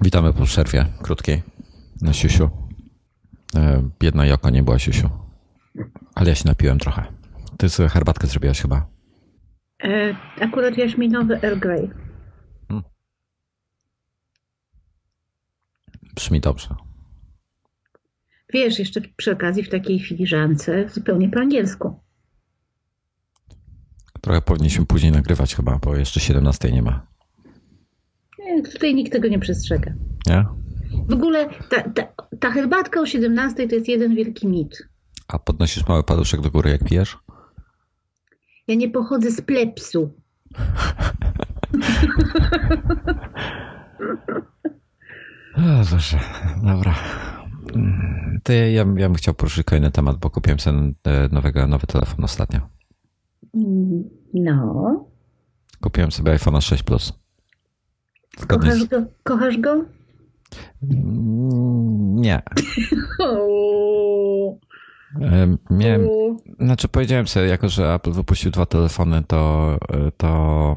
Witamy po przerwie krótkiej na siusiu. E, Biedna Joko nie była siusiu. Ale ja się napiłem trochę. Ty sobie herbatkę zrobiłaś chyba. E, akurat jaśminowy Earl Grey. Brzmi dobrze. Wiesz, jeszcze przy okazji w takiej filiżance zupełnie po angielsku. Trochę powinniśmy później nagrywać chyba, bo jeszcze 17 nie ma. Nie, tutaj nikt tego nie przestrzega. Nie? W ogóle ta, ta, ta herbatka o 17 to jest jeden wielki mit. A podnosisz mały paluszek do góry jak pijesz? Ja nie pochodzę z plepsu. O, Boże, dobra. Ty, ja, ja bym chciał poruszyć kolejny temat, bo kupiłem sobie e, nowego, nowy telefon ostatnio. Mm, No. Kupiłem sobie iPhone 6 Plus. Zgodnie Kochasz z... go? Kochasz go? Mm, Nie. Miałem. Znaczy powiedziałem sobie, jako że Apple wypuścił dwa telefony, to, to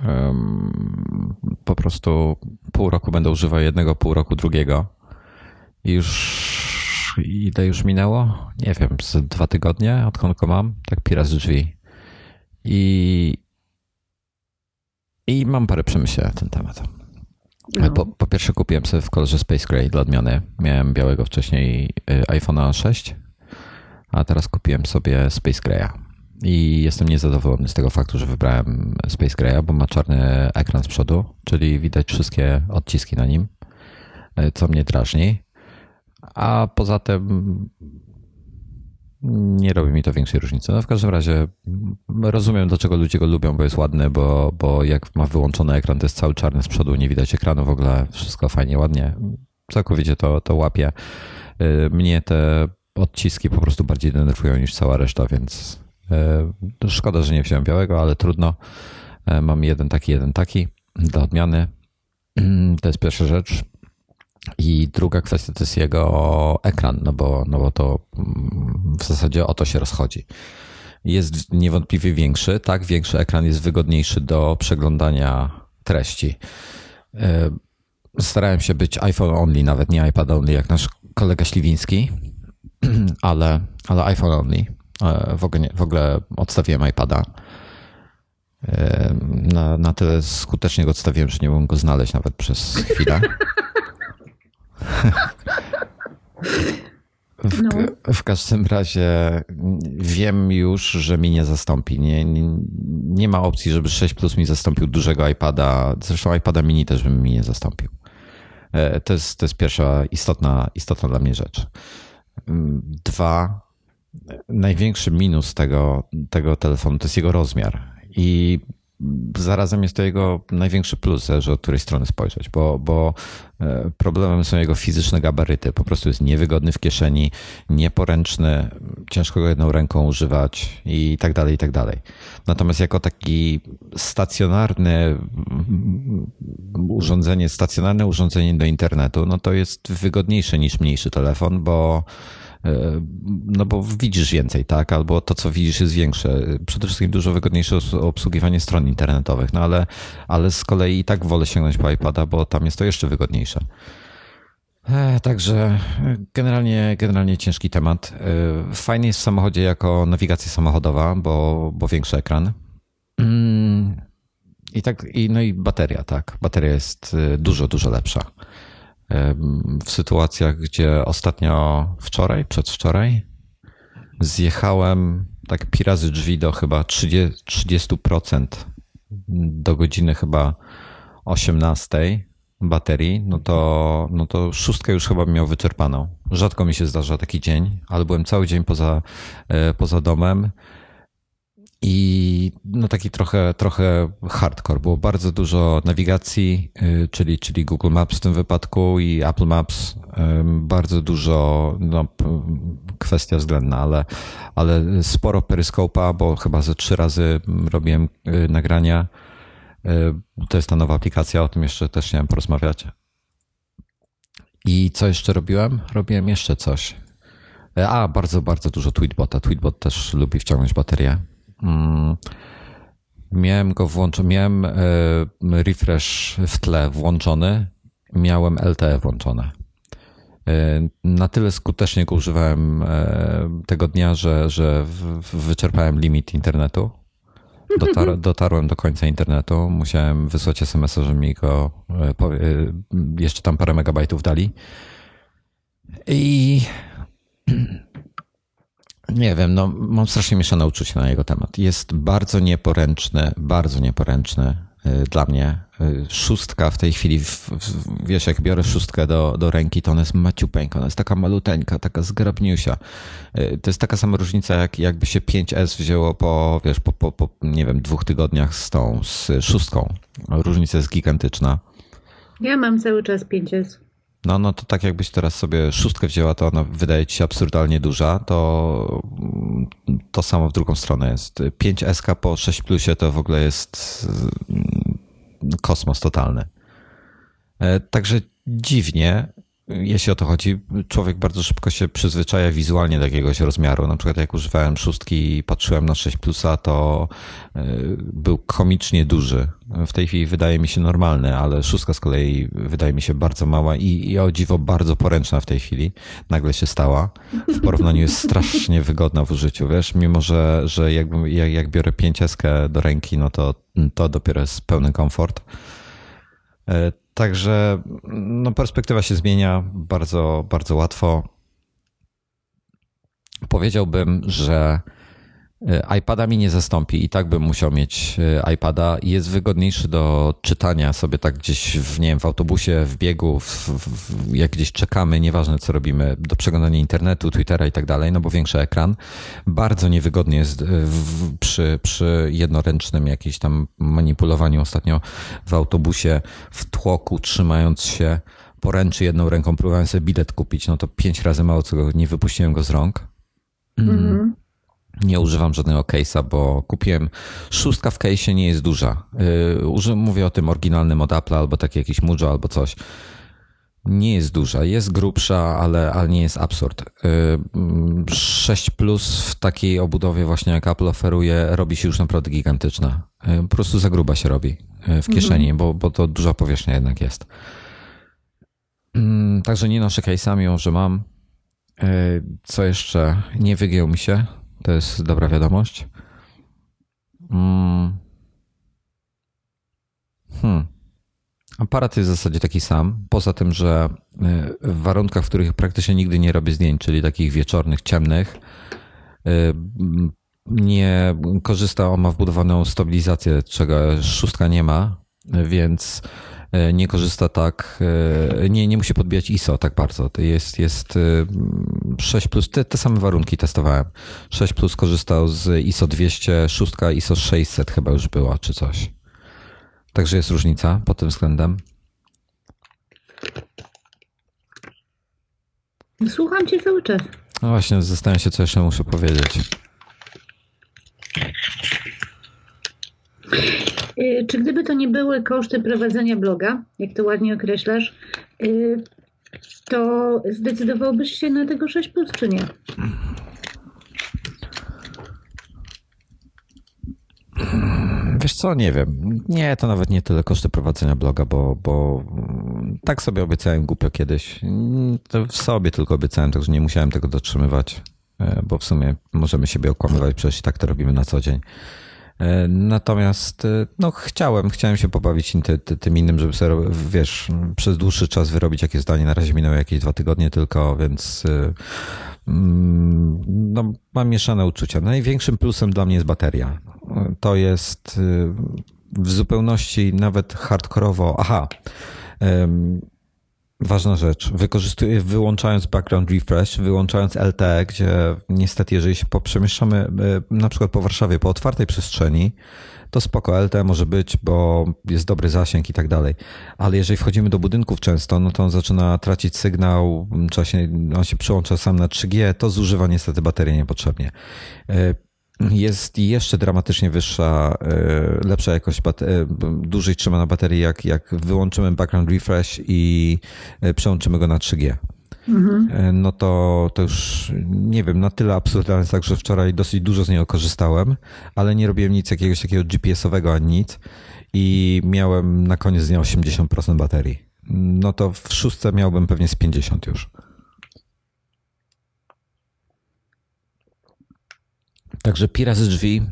em, po prostu pół roku będę używał jednego, pół roku drugiego. I już ile już minęło? Nie wiem, z dwa tygodnie, odkąd go mam, tak pira z drzwi. I, I mam parę przemyśleń na ten temat. No. Po, po pierwsze kupiłem sobie w kolorze Space Gray dla odmiany. Miałem białego wcześniej y, iPhone'a 6, a teraz kupiłem sobie Space Graya. I jestem niezadowolony z tego faktu, że wybrałem Space Graya, bo ma czarny ekran z przodu, czyli widać wszystkie odciski na nim, y, co mnie drażni. A poza tym nie robi mi to większej różnicy. No w każdym razie rozumiem, dlaczego ludzie go lubią, bo jest ładny, bo, bo jak ma wyłączony ekran, to jest cały czarny z przodu, nie widać ekranu w ogóle, wszystko fajnie, ładnie. Całkowicie to, to łapie. Y, Mnie te odciski po prostu bardziej denerwują niż cała reszta, więc y, szkoda, że nie wziąłem białego, ale trudno. Y, Mam jeden taki, jeden taki dla odmiany. To jest pierwsza rzecz. I druga kwestia to jest jego ekran, no bo, no bo to mm, w zasadzie o to się rozchodzi. Jest niewątpliwie większy, tak, większy ekran jest wygodniejszy do przeglądania treści. E, Starałem się być iPhone only, nawet nie iPad only, jak nasz kolega Śliwiński, ale, ale iPhone only. E, W ogóle, w ogóle odstawiłem iPada. E, Na, na tyle skutecznie go odstawiłem, że nie mogłem go znaleźć nawet przez chwilę. W, No. w każdym razie wiem już, że mi nie zastąpi. Nie, nie, nie ma opcji, żeby 6 Plus mi zastąpił dużego iPada. Zresztą iPada mini też bym mi nie zastąpił. E, To jest, to jest pierwsza istotna, istotna dla mnie rzecz. Mm, Dwa, największy minus tego, tego telefonu to jest jego rozmiar. I zarazem jest to jego największy plus, zależy od której strony spojrzeć, bo, bo e, problemem są jego fizyczne gabaryty. Po prostu jest niewygodny w kieszeni, nieporęczny, ciężko go jedną ręką używać i tak dalej, i tak dalej. Natomiast jako taki stacjonarny urządzenie, stacjonarne urządzenie do internetu, no to jest wygodniejsze niż mniejszy telefon, bo no bo widzisz więcej, tak? Albo to, co widzisz, jest większe. Przede wszystkim dużo wygodniejsze obsługiwanie stron internetowych, no ale, ale z kolei i tak wolę sięgnąć po iPada, bo tam jest to jeszcze wygodniejsze. E, Także e, generalnie, generalnie ciężki temat. E, Fajny jest w samochodzie jako nawigacja samochodowa, bo, bo większy ekran. Mm, I tak, i, no i bateria, tak. Bateria jest e, dużo, dużo lepsza w sytuacjach, gdzie ostatnio wczoraj, przedwczoraj, zjechałem tak pi razy drzwi do chyba 30%, 30% do godziny chyba 18 baterii, no to, no to szóstkę już chyba miał wyczerpaną. Rzadko mi się zdarza taki dzień, ale byłem cały dzień poza, e, poza domem i no taki trochę, trochę hardcore. Było bardzo dużo nawigacji, y, czyli, czyli Google Maps w tym wypadku i Apple Maps. Bardzo dużo, no, kwestia względna, ale, ale sporo peryskopa, bo chyba ze trzy razy robiłem y, nagrania. Y, To jest ta nowa aplikacja, o tym jeszcze też chciałem porozmawiać. I co jeszcze robiłem? Robiłem jeszcze coś. A, bardzo, bardzo dużo Tweetbota. Tweetbot też lubi wciągnąć baterię. Mm. Miałem go włączony, miałem e, refresh w tle włączony miałem LTE włączone. Na tyle skutecznie go używałem tego dnia, że, że wyczerpałem limit internetu. Dotar, dotarłem do końca internetu. Musiałem wysłać SMS-a, że mi go jeszcze tam parę megabajtów dali. I nie wiem, no mam strasznie mieszane uczucia na jego temat. Jest bardzo nieporęczny, bardzo nieporęczny y, dla mnie. Y, szóstka w tej chwili, w, w, wiesz, jak biorę szóstkę do, do ręki, to ona jest maciupeńka, ona jest taka maluteńka, taka zgrabniusia. Y, to jest taka sama różnica, jak jakby się 5S wzięło po, wiesz, po, po, po nie wiem, dwóch tygodniach z tą, z szóstką. Różnica jest gigantyczna. Ja mam cały czas 5S. No, no to tak jakbyś teraz sobie szóstkę wzięła, to ona wydaje ci się absurdalnie duża, to to samo w drugą stronę jest. 5SK po 6 plusie to w ogóle jest mm, kosmos totalny. E, także dziwnie, jeśli o to chodzi, człowiek bardzo szybko się przyzwyczaja wizualnie do jakiegoś rozmiaru. Na przykład jak używałem szóstki i patrzyłem na 6 plusa, to e, był komicznie duży. W tej chwili wydaje mi się normalny, ale szóstka z kolei wydaje mi się bardzo mała i, i o dziwo bardzo poręczna w tej chwili. Nagle się stała. W porównaniu jest strasznie wygodna w użyciu, wiesz, mimo że, że jak, jak, jak biorę 5 do ręki, no to to dopiero jest pełny komfort. Także no, perspektywa się zmienia bardzo, bardzo łatwo. Powiedziałbym, że iPada mi nie zastąpi i tak bym musiał mieć e, iPada. Jest wygodniejszy do czytania sobie tak gdzieś w, nie wiem, w autobusie, w biegu, w, w, jak gdzieś czekamy, nieważne co robimy, do przeglądania internetu, Twittera i tak dalej, no bo większy ekran. Bardzo niewygodnie jest e, przy, przy jednoręcznym jakimś tam manipulowaniu ostatnio w autobusie, w tłoku, trzymając się poręczy jedną ręką, próbowałem sobie bilet kupić, no to pięć razy mało co nie wypuściłem go z rąk. Mm. Nie używam żadnego case'a, bo kupiłem szóstka w case'ie nie jest duża. Yy, mówię o tym oryginalnym od Apple albo taki jakiś Mujo albo coś. Nie jest duża, jest grubsza, ale, ale nie jest absurd. 6 yy, Plus w takiej obudowie właśnie jak Apple oferuje, robi się już naprawdę gigantyczna. Yy, po prostu za gruba się robi w kieszeni, mhm. bo, bo to duża powierzchnia jednak jest. Także nie noszę case'a, mimo że mam. Co jeszcze? Nie wygiął mi się. To jest dobra wiadomość. Mm. Hmm. Aparat jest w zasadzie taki sam, poza tym, że y, w warunkach, w których praktycznie nigdy nie robię zdjęć, czyli takich wieczornych, ciemnych, y, nie korzysta, on ma wbudowaną stabilizację, czego szóstka nie ma, więc nie korzysta tak, e, nie, nie musi podbijać ISO tak bardzo. To jest, jest 6 e, plus, te, te same warunki testowałem. 6 plus korzystał z ISO 200, 6 ISO 600 chyba już była, czy coś. Także jest różnica pod tym względem. Słucham cię cały czas. No właśnie, zastanawiam się, co jeszcze muszę powiedzieć. Y, czy gdyby to nie były koszty prowadzenia bloga, jak to ładnie określasz, y, to zdecydowałbyś się na tego 6 plus, czy nie? Wiesz co, nie wiem. Nie, to nawet nie tyle koszty prowadzenia bloga, bo, bo tak sobie obiecałem głupio kiedyś. To w sobie tylko obiecałem, także nie musiałem tego dotrzymywać, e, bo w sumie możemy siebie okłamywać, przecież i tak to robimy na co dzień. E, natomiast e, no, chciałem, chciałem się pobawić ty, ty, tym innym, żeby sobie, wiesz, przez dłuższy czas wyrobić jakieś zdanie. Na razie minęły jakieś dwa tygodnie tylko, więc e, mm, no, mam mieszane uczucia. Największym plusem dla mnie jest bateria. To jest w zupełności nawet hardkorowo. Aha. Ważna rzecz. Wykorzystuję, wyłączając background refresh, wyłączając LTE, gdzie niestety, jeżeli się poprzemieszczamy e, na przykład po Warszawie, po otwartej przestrzeni, to spoko, LTE może być, bo jest dobry zasięg i tak dalej. Ale jeżeli wchodzimy do budynków często, no to on zaczyna tracić sygnał, czasie, on się przyłącza sam na 3G, to zużywa niestety baterię niepotrzebnie. Jest jeszcze dramatycznie wyższa, e, lepsza jakość, e, dłużej trzyma na baterii, jak, jak wyłączymy background refresh i e, przełączymy go na 3G. Mhm. No to, to już nie wiem, na tyle absurdalne jest tak, że wczoraj dosyć dużo z niego korzystałem, ale nie robiłem nic jakiegoś takiego GPS-owego ani nic i miałem na koniec dnia 80% baterii. no to w szóstce miałbym pewnie z 50 już. Także pi razy drzwi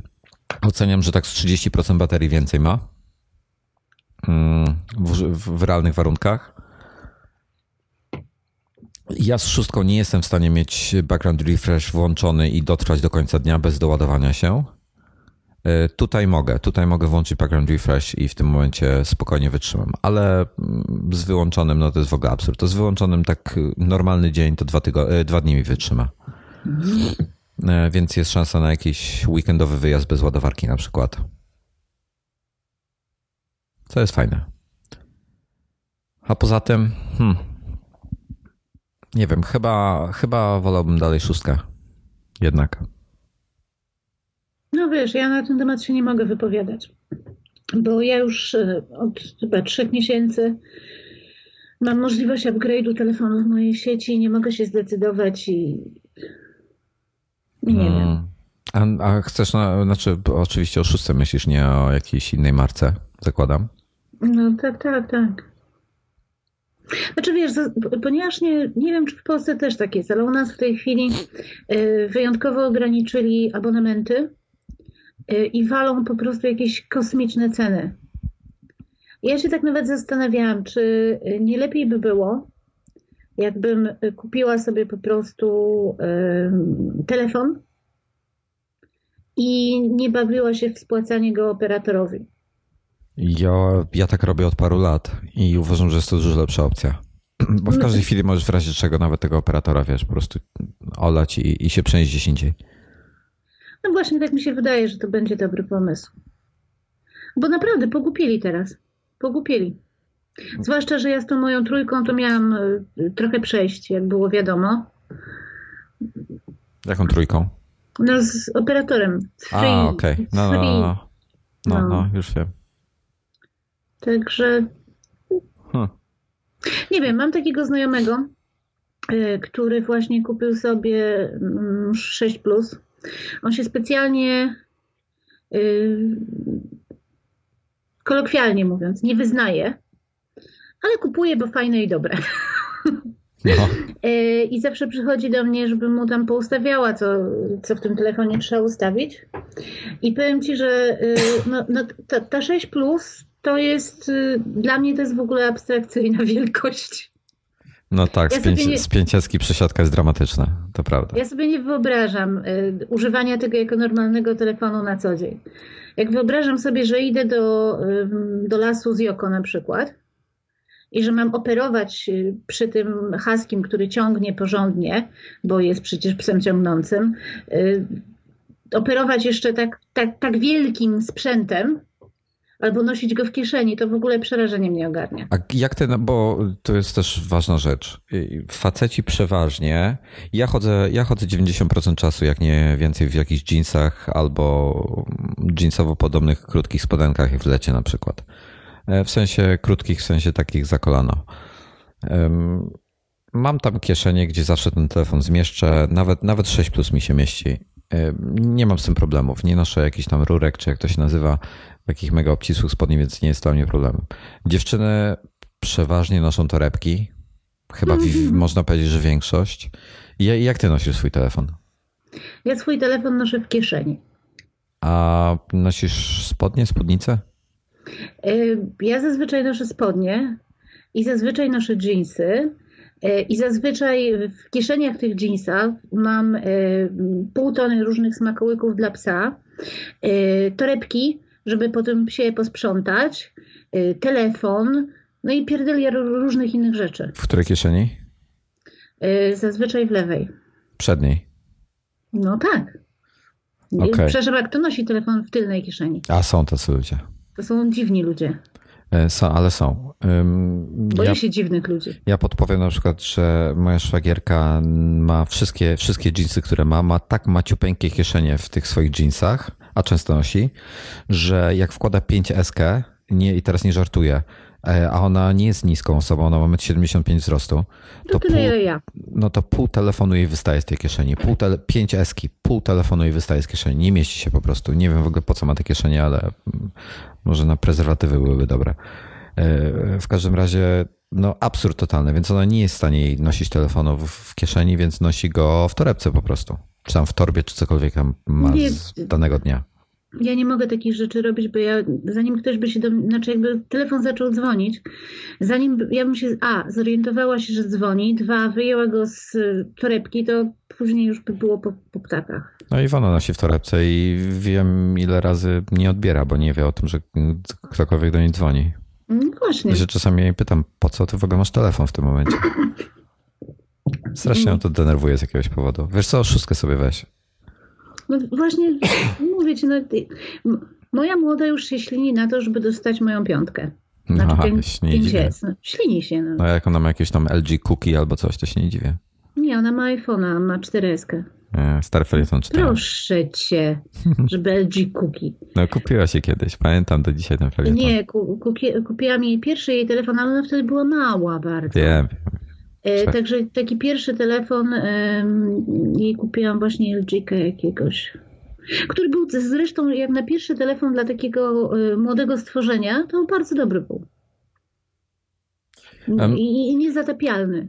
oceniam, że tak z 30% baterii więcej ma mm, w, w, w realnych warunkach. Ja z szóstką nie jestem w stanie mieć background refresh włączony i dotrwać do końca dnia bez doładowania się. E, tutaj mogę, tutaj mogę włączyć background refresh i w tym momencie spokojnie wytrzymam, ale mm, z wyłączonym no to jest w ogóle absurd. To z wyłączonym tak normalny dzień to dwa, tygo- e, dwa dni mi wytrzyma. E, Więc jest szansa na jakiś weekendowy wyjazd bez ładowarki na przykład. Co jest fajne. A poza tym, hmm, nie wiem, chyba, chyba wolałbym dalej szóstkę. Jednak. No wiesz, ja na ten temat się nie mogę wypowiadać, bo ja już e, od chyba trzech miesięcy mam możliwość upgrade'u telefonu w mojej sieci i nie mogę się zdecydować i nie wiem. Hmm. A, a chcesz, na, znaczy oczywiście o szóstce myślisz, nie o jakiejś innej marce, zakładam. No tak, tak, tak. Znaczy wiesz, ponieważ nie, nie wiem, czy w Polsce też tak jest, ale u nas w tej chwili e, wyjątkowo ograniczyli abonamenty e, i walą po prostu jakieś kosmiczne ceny. Ja się tak nawet zastanawiałam, czy e, nie lepiej by było, jakbym e, kupiła sobie po prostu e, telefon i nie bawiła się w spłacanie go operatorowi. Ja, ja tak robię od paru lat i uważam, że jest to dużo lepsza opcja. Bo w każdej chwili możesz w razie czego nawet tego operatora, wiesz, po prostu olać i, i się przenieść gdzieś indziej. No właśnie, tak mi się wydaje, że to będzie dobry pomysł. Bo naprawdę pogupili teraz. Pogupili. Zwłaszcza, że ja z tą moją trójką to miałam y, trochę przejść, jak było wiadomo. Jaką trójką? No z operatorem. z Free, A, okej. z No, no, no. No, No. no, już wiem. Także Hm. nie wiem, mam takiego znajomego, y, który właśnie kupił sobie mm, 6 Plus. On się specjalnie, y, kolokwialnie mówiąc, nie wyznaje, ale kupuje, bo fajne i dobre. No. Y, I zawsze przychodzi do mnie, żebym mu tam poustawiała, co, co w tym telefonie trzeba ustawić. I powiem ci, że y, no, no, ta, ta 6 Plus to jest, y, dla mnie to jest w ogóle abstrakcyjna wielkość. No tak, Ja nie- pięciaski przesiadka jest dramatyczna, to prawda. Ja sobie nie wyobrażam używania tego jako normalnego telefonu na co dzień. Jak wyobrażam sobie, że idę do, do lasu z Joko na przykład i że mam operować y, przy tym haskim, który ciągnie porządnie, bo jest przecież psem ciągnącym, y, operować jeszcze tak, tak, tak wielkim sprzętem albo nosić go w kieszeni, to w ogóle przerażenie mnie ogarnia. A jak ten, bo to jest też ważna rzecz. Y, Faceci przeważnie, ja chodzę, ja chodzę 90% czasu, jak nie więcej, w jakichś jeansach albo jeansowo podobnych krótkich spodenkach, w lecie na przykład. E, W sensie krótkich, w sensie takich za kolano. Mam tam kieszenie, gdzie zawsze ten telefon zmieszczę, nawet, nawet 6 plus mi się mieści. Em, Nie mam z tym problemów. Nie noszę jakichś tam rurek, czy jak to się nazywa, takich mega obcisłych spodni, więc nie jest to dla mnie problemem. Dziewczyny przeważnie noszą torebki. Chyba wi- można powiedzieć, że większość. I ja- jak ty nosisz swój telefon? Ja swój telefon noszę w kieszeni. A nosisz spodnie, spódnicę? Y, Ja zazwyczaj noszę spodnie i zazwyczaj noszę dżinsy. y, I zazwyczaj w kieszeniach tych jeansach mam y, pół tony różnych smakołyków dla psa, torebki, żeby potem się posprzątać, telefon, no i pierdylier różnych innych rzeczy. W której kieszeni? Zazwyczaj w lewej. Przedniej. No tak. Okej. Przepraszam, jak kto nosi telefon w tylnej kieszeni? A są tacy ludzie. To są dziwni ludzie. E, Są, ale są. Boję Ja, się dziwnych ludzi. ja podpowiem na przykład, że moja szwagierka ma wszystkie, wszystkie jeansy, które ma, ma tak maciupeńkie kieszenie w tych swoich jeansach, a często nosi, że jak wkłada 5S, nie, i teraz nie żartuję, e, a ona nie jest niską osobą, ona ma 1,75 m wzrostu, To to tyle pół, ja. no to pół telefonu jej wystaje z tej kieszeni. Pół tele, 5 eski, pół telefonu jej wystaje z kieszeni. Nie mieści się po prostu. Nie wiem w ogóle po co ma te kieszenie, ale mm, może na prezerwatywy byłyby dobre. E, W każdym razie no, absurd totalny, więc ona nie jest w stanie jej nosić telefonu w, kieszeni, więc nosi go w torebce po prostu. Czy tam w torbie, czy cokolwiek tam ma z danego dnia. Ja nie mogę takich rzeczy robić, bo ja, zanim ktoś by się do mnie, znaczy jakby telefon zaczął dzwonić, zanim ja bym się, a, zorientowała się, że dzwoni, dwa, wyjęła go z torebki, to później już by było po, po ptakach. No Iwona nosi w torebce i wiem ile razy nie odbiera, bo nie wie o tym, że ktokolwiek do niej dzwoni. No właśnie. Ja się czasami jej pytam, po co ty w ogóle masz telefon w tym momencie? Strasznie ją to denerwuje z jakiegoś powodu. Wiesz co, szóstkę sobie weź. No właśnie, mówię ci, no, moja młoda już się ślini na to, żeby dostać moją piątkę. Znaczy Aha, pięć, nie pięć dziwię. S. No, ślini się. No. No jak ona ma jakieś tam LG cookie albo coś, to się nie dziwię. Nie, ona ma iPhone'a, ma 4S. Nie, Stary felieton czytałem. Proszę cię, żeby LG Cookie. No kupiła się kiedyś, pamiętam do dzisiaj ten felieton. Nie, ku, kupi, kupiłam jej pierwszy jej telefon, ale ona wtedy była mała bardzo. Wiem, E, Tak. także taki pierwszy telefon em, jej kupiłam właśnie LG jakiegoś. Który był zresztą jak na pierwszy telefon dla takiego e, młodego stworzenia, to bardzo dobry był. I, I niezatapialny.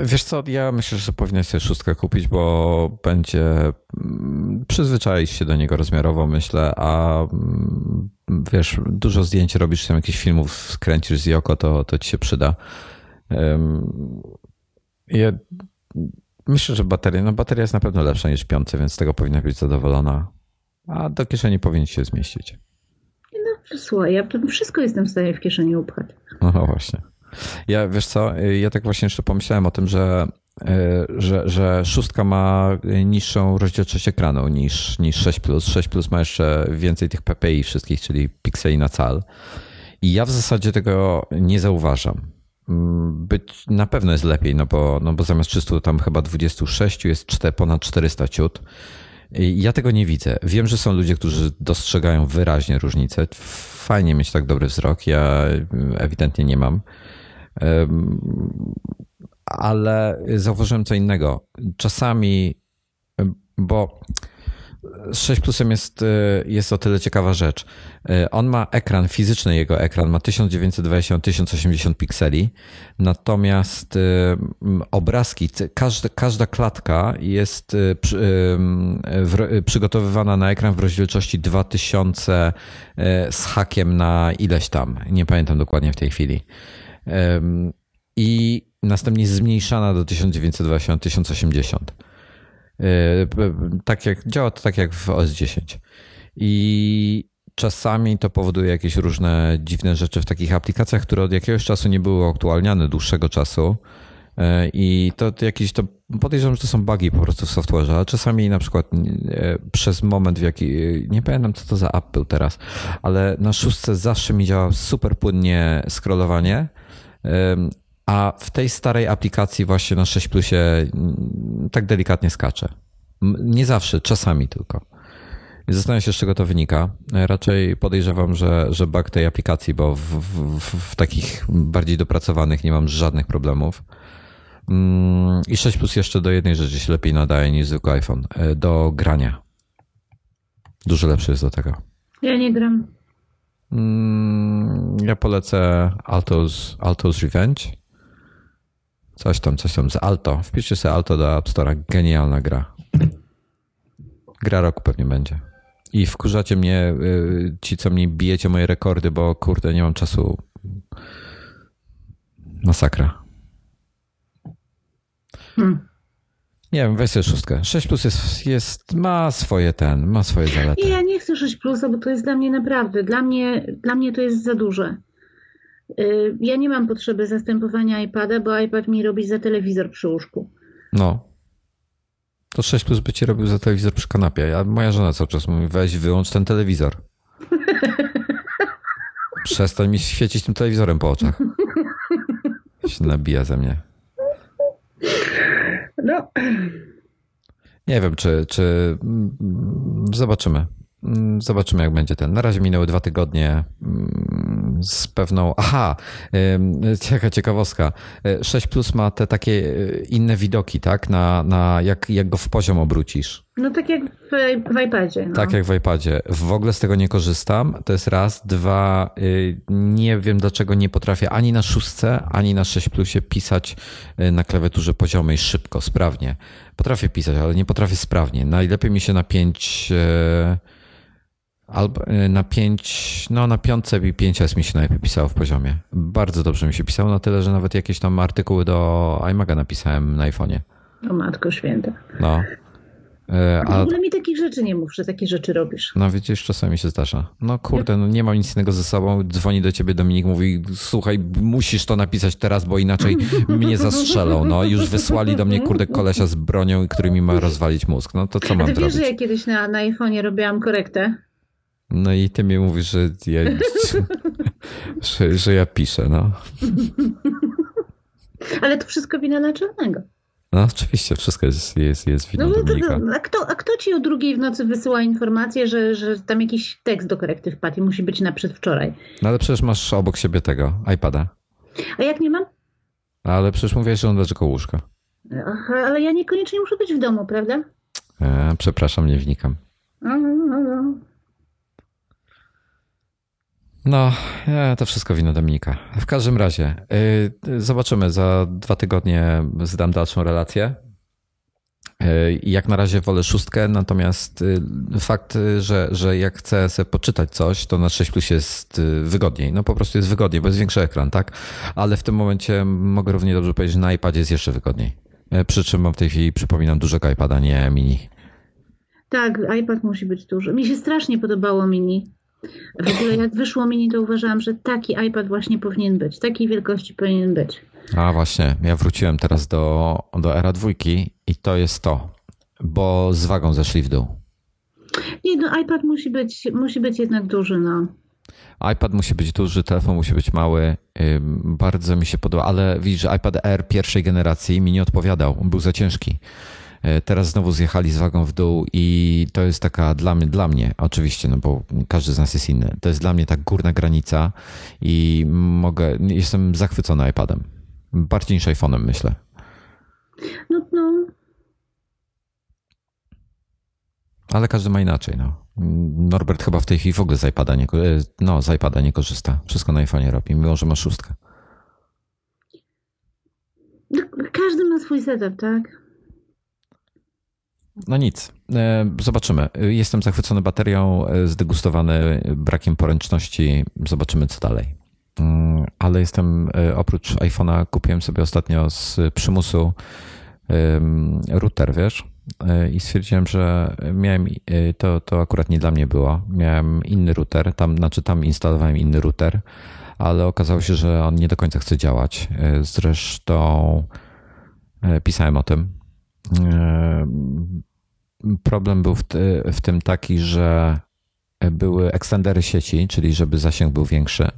Wiesz co, ja myślę, że powinieneś sobie szóstkę kupić, bo będzie mm, przyzwyczaić się do niego rozmiarowo, myślę, a mm, wiesz, dużo zdjęć robisz, tam jakichś filmów skręcisz z Joko, to, to ci się przyda. Ja myślę, że bateria, no bateria jest na pewno lepsza niż piątce, więc z tego powinna być zadowolona. A do kieszeni powinien się zmieścić. No, słuchaj, ja wszystko jestem w stanie w kieszeni upchać. No właśnie. Ja wiesz co, ja tak właśnie jeszcze pomyślałem o tym, że, e, że, że szóstka ma niższą rozdzielczość ekranu niż, niż 6. 6 ma jeszcze więcej tych PPI wszystkich, czyli pikseli na cal. I ja w zasadzie tego nie zauważam. Mm, Być na pewno jest lepiej, no bo, no bo zamiast 300 tam chyba 26 jest 4, ponad 400 ciut. I Ja tego nie widzę. Wiem, że są ludzie, którzy dostrzegają wyraźnie różnicę. Fajnie mieć tak dobry wzrok. Ja ewidentnie nie mam. Ale zauważyłem co innego. Czasami, bo z 6 plusem jest, jest o tyle ciekawa rzecz. On ma ekran, fizyczny jego ekran ma 1920-1080 pikseli, natomiast em, obrazki, każda, każda klatka jest e, przy, w, przygotowywana na ekran w rozdzielczości 2000 e, z hakiem na ileś tam. Nie pamiętam dokładnie w tej chwili. I następnie zmniejszana do 1920-1080. Yy, p- Tak jak, działa to tak jak w OS 10. I czasami to powoduje jakieś różne dziwne rzeczy w takich aplikacjach, które od jakiegoś czasu nie były aktualniane, dłuższego czasu. Yy, I to jakieś to podejrzewam, że to są bugi po prostu w software'ze, ale czasami na przykład yy, przez moment w jaki, nie pamiętam co to za app był teraz, ale na szóstce zawsze mi działa super płynnie scrollowanie. A w tej starej aplikacji właśnie na 6 plusie mm, tak delikatnie skacze. Nie zawsze, czasami tylko. Zastanawiam się, z czego to wynika. E, Raczej podejrzewam, że, że bug tej aplikacji, bo w, w, w, w takich bardziej dopracowanych nie mam żadnych problemów. Mm, I 6 plus jeszcze do jednej rzeczy się lepiej nadaje niż zwykły iPhone. e, Do grania. Dużo lepszy jest do tego. Ja nie gram. Mm, Ja polecę Alto's, Alto's Revenge. Coś tam, coś tam z Alto. Wpiszcie sobie Alto do App Store'a. Genialna gra. Gra roku pewnie będzie. I wkurzacie mnie, y, ci co mnie bijecie moje rekordy, bo kurde, nie mam czasu. Masakra. Hmm. Nie wiem, weź sobie szóstkę. 6 plus jest, jest, ma swoje ten, ma swoje zalety. I ja nie chcę 6 plusa, bo to jest dla mnie naprawdę, dla mnie, dla mnie to jest za duże. Y, Ja nie mam potrzeby zastępowania iPada, bo iPad mi robi za telewizor przy łóżku. No. To 6 plus by ci robił za telewizor przy kanapie. A moja żona cały czas mówi, weź wyłącz ten telewizor. Przestań mi świecić tym telewizorem po oczach. Się nabija ze mnie. No, Nie wiem, czy, czy mm, zobaczymy. Mm, Zobaczymy, jak będzie ten. Na razie minęły dwa tygodnie mm, z pewną. Aha, cieka ciekawostka. Y, 6 Plus ma te takie y, inne widoki, tak? Na, na jak, jak go w poziom obrócisz. No tak jak w, w iPadzie. No. Tak jak w iPadzie. W ogóle z tego nie korzystam. To jest raz. Dwa, y, nie wiem dlaczego nie potrafię ani na szóstce, ani na 6 plusie pisać y, na klawiaturze poziomej szybko, sprawnie. Potrafię pisać, ale nie potrafię sprawnie. Najlepiej mi się na 5 albo na 5, no na piątce i 5S mi się najlepiej pisało w poziomie. Bardzo dobrze mi się pisało, na tyle, że nawet jakieś tam artykuły do iMaga napisałem na iPhone'ie. O matko święta. No. A w ogóle mi takich rzeczy nie mów, że takie rzeczy robisz. No widzisz, czasami się zdarza. No kurde, no nie mam nic innego ze sobą. Dzwoni do ciebie Dominik, mówi słuchaj, musisz to napisać teraz, bo inaczej mnie zastrzelą. No już wysłali do mnie kurde kolesia z bronią, który mi ma rozwalić mózg. No to co mam A ty zrobić? wiesz, że ja kiedyś na, na iPhone'ie robiłam korektę? No i ty mi mówisz, że ja, że, że ja piszę, no. Ale to wszystko wina naczelnego. No oczywiście, wszystko jest, jest, jest winą No, no Dominika. a, kto, a kto ci o drugiej w nocy wysyła informację, że, że tam jakiś tekst do korekty wpadł i musi być na przedwczoraj? No ale przecież masz obok siebie tego, iPada. A jak nie mam? Ale przecież mówiłeś, że on leży koło łóżka. Ach, ale ja niekoniecznie muszę być w domu, prawda? E, przepraszam, nie wnikam. No, no, no, no. To wszystko wina Dominika. W każdym razie, y, zobaczymy. Za dwa tygodnie zdam dalszą relację. Y, Jak na razie wolę szóstkę, natomiast y, fakt, y, że, że jak chcę sobie poczytać coś, to na 6 plus jest y, wygodniej. No po prostu jest wygodniej, bo jest większy ekran, tak? Ale w tym momencie mogę równie dobrze powiedzieć, że na iPadzie jest jeszcze wygodniej. Y, Przy czym mam w tej chwili, przypominam, dużego iPada, nie mini. Tak, iPad musi być duży. Mi się strasznie podobało mini. W ogóle jak wyszło mini, to uważałam, że taki iPad właśnie powinien być. Takiej wielkości powinien być. A właśnie, ja wróciłem teraz do, do era dwójki i to jest to, bo z wagą zeszli w dół. Nie, no iPad musi być, musi być jednak duży, no. iPad musi być duży, telefon musi być mały. Bardzo mi się podoba, ale widzisz, że iPad Air pierwszej generacji mi nie odpowiadał, on był za ciężki. E, Teraz znowu zjechali z wagą w dół i to jest taka dla mnie, dla mnie oczywiście, no bo każdy z nas jest inny. To jest dla mnie tak górna granica i mogę, jestem zachwycony iPadem. Bardziej niż iPhone'em myślę. No, no. Ale każdy ma inaczej. No. Norbert chyba w tej chwili w ogóle z iPada nie, e, no, z iPada nie korzysta. Wszystko na iPhone'ie robi, mimo że ma szóstkę. No, Każdy ma swój setup, tak? No nic, E, zobaczymy. Jestem zachwycony baterią, e, zdegustowany brakiem poręczności. Zobaczymy, co dalej. Mm, Ale jestem, e, oprócz iPhone'a, kupiłem sobie ostatnio z przymusu router, wiesz? I stwierdziłem, że miałem, to, to akurat nie dla mnie było. Miałem inny router, tam, znaczy tam instalowałem inny router, ale okazało się, że on nie do końca chce działać. Zresztą pisałem o tym. E, Problem był w, ty, w tym taki, że były ekstendery sieci, czyli żeby zasięg był większy.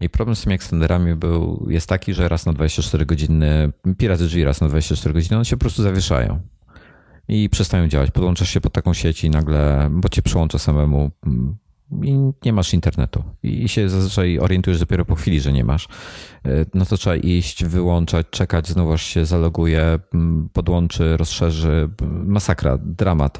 I problem z tymi ekstenderami był, jest taki, że raz na 24 godziny, piraty drzwi raz na 24 godziny, one się po prostu zawieszają i przestają działać. Podłączasz się pod taką sieć i nagle, bo cię przyłącza samemu i nie masz internetu. I się zazwyczaj orientujesz dopiero po chwili, że nie masz. E, No to trzeba iść, wyłączać, czekać, znowu się zaloguje, podłączy, rozszerzy. Masakra, dramat.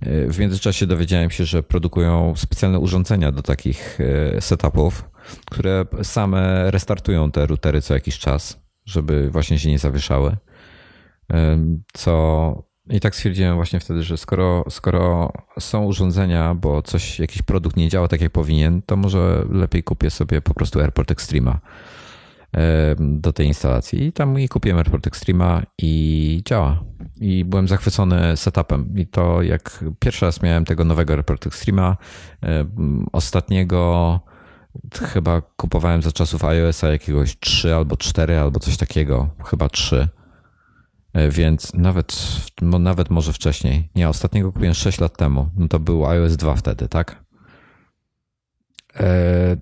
E, W międzyczasie dowiedziałem się, że produkują specjalne urządzenia do takich e, setupów, które same restartują te routery co jakiś czas, żeby właśnie się nie zawieszały. Co i tak stwierdziłem właśnie wtedy, że skoro, skoro są urządzenia, bo coś, jakiś produkt nie działa tak jak powinien, to może lepiej kupię sobie po prostu AirPort Extrema em, do tej instalacji. I tam i kupiłem AirPort Extrema i działa. I byłem zachwycony setupem. I to jak pierwszy raz miałem tego nowego AirPort Extrema, em, ostatniego chyba kupowałem za czasów iOS-a jakiegoś 3 albo 4 albo coś takiego, chyba 3. E, Więc nawet, nawet może wcześniej. Nie, ostatniego kupiłem 6 lat temu. No to był iOS 2 wtedy, tak? E,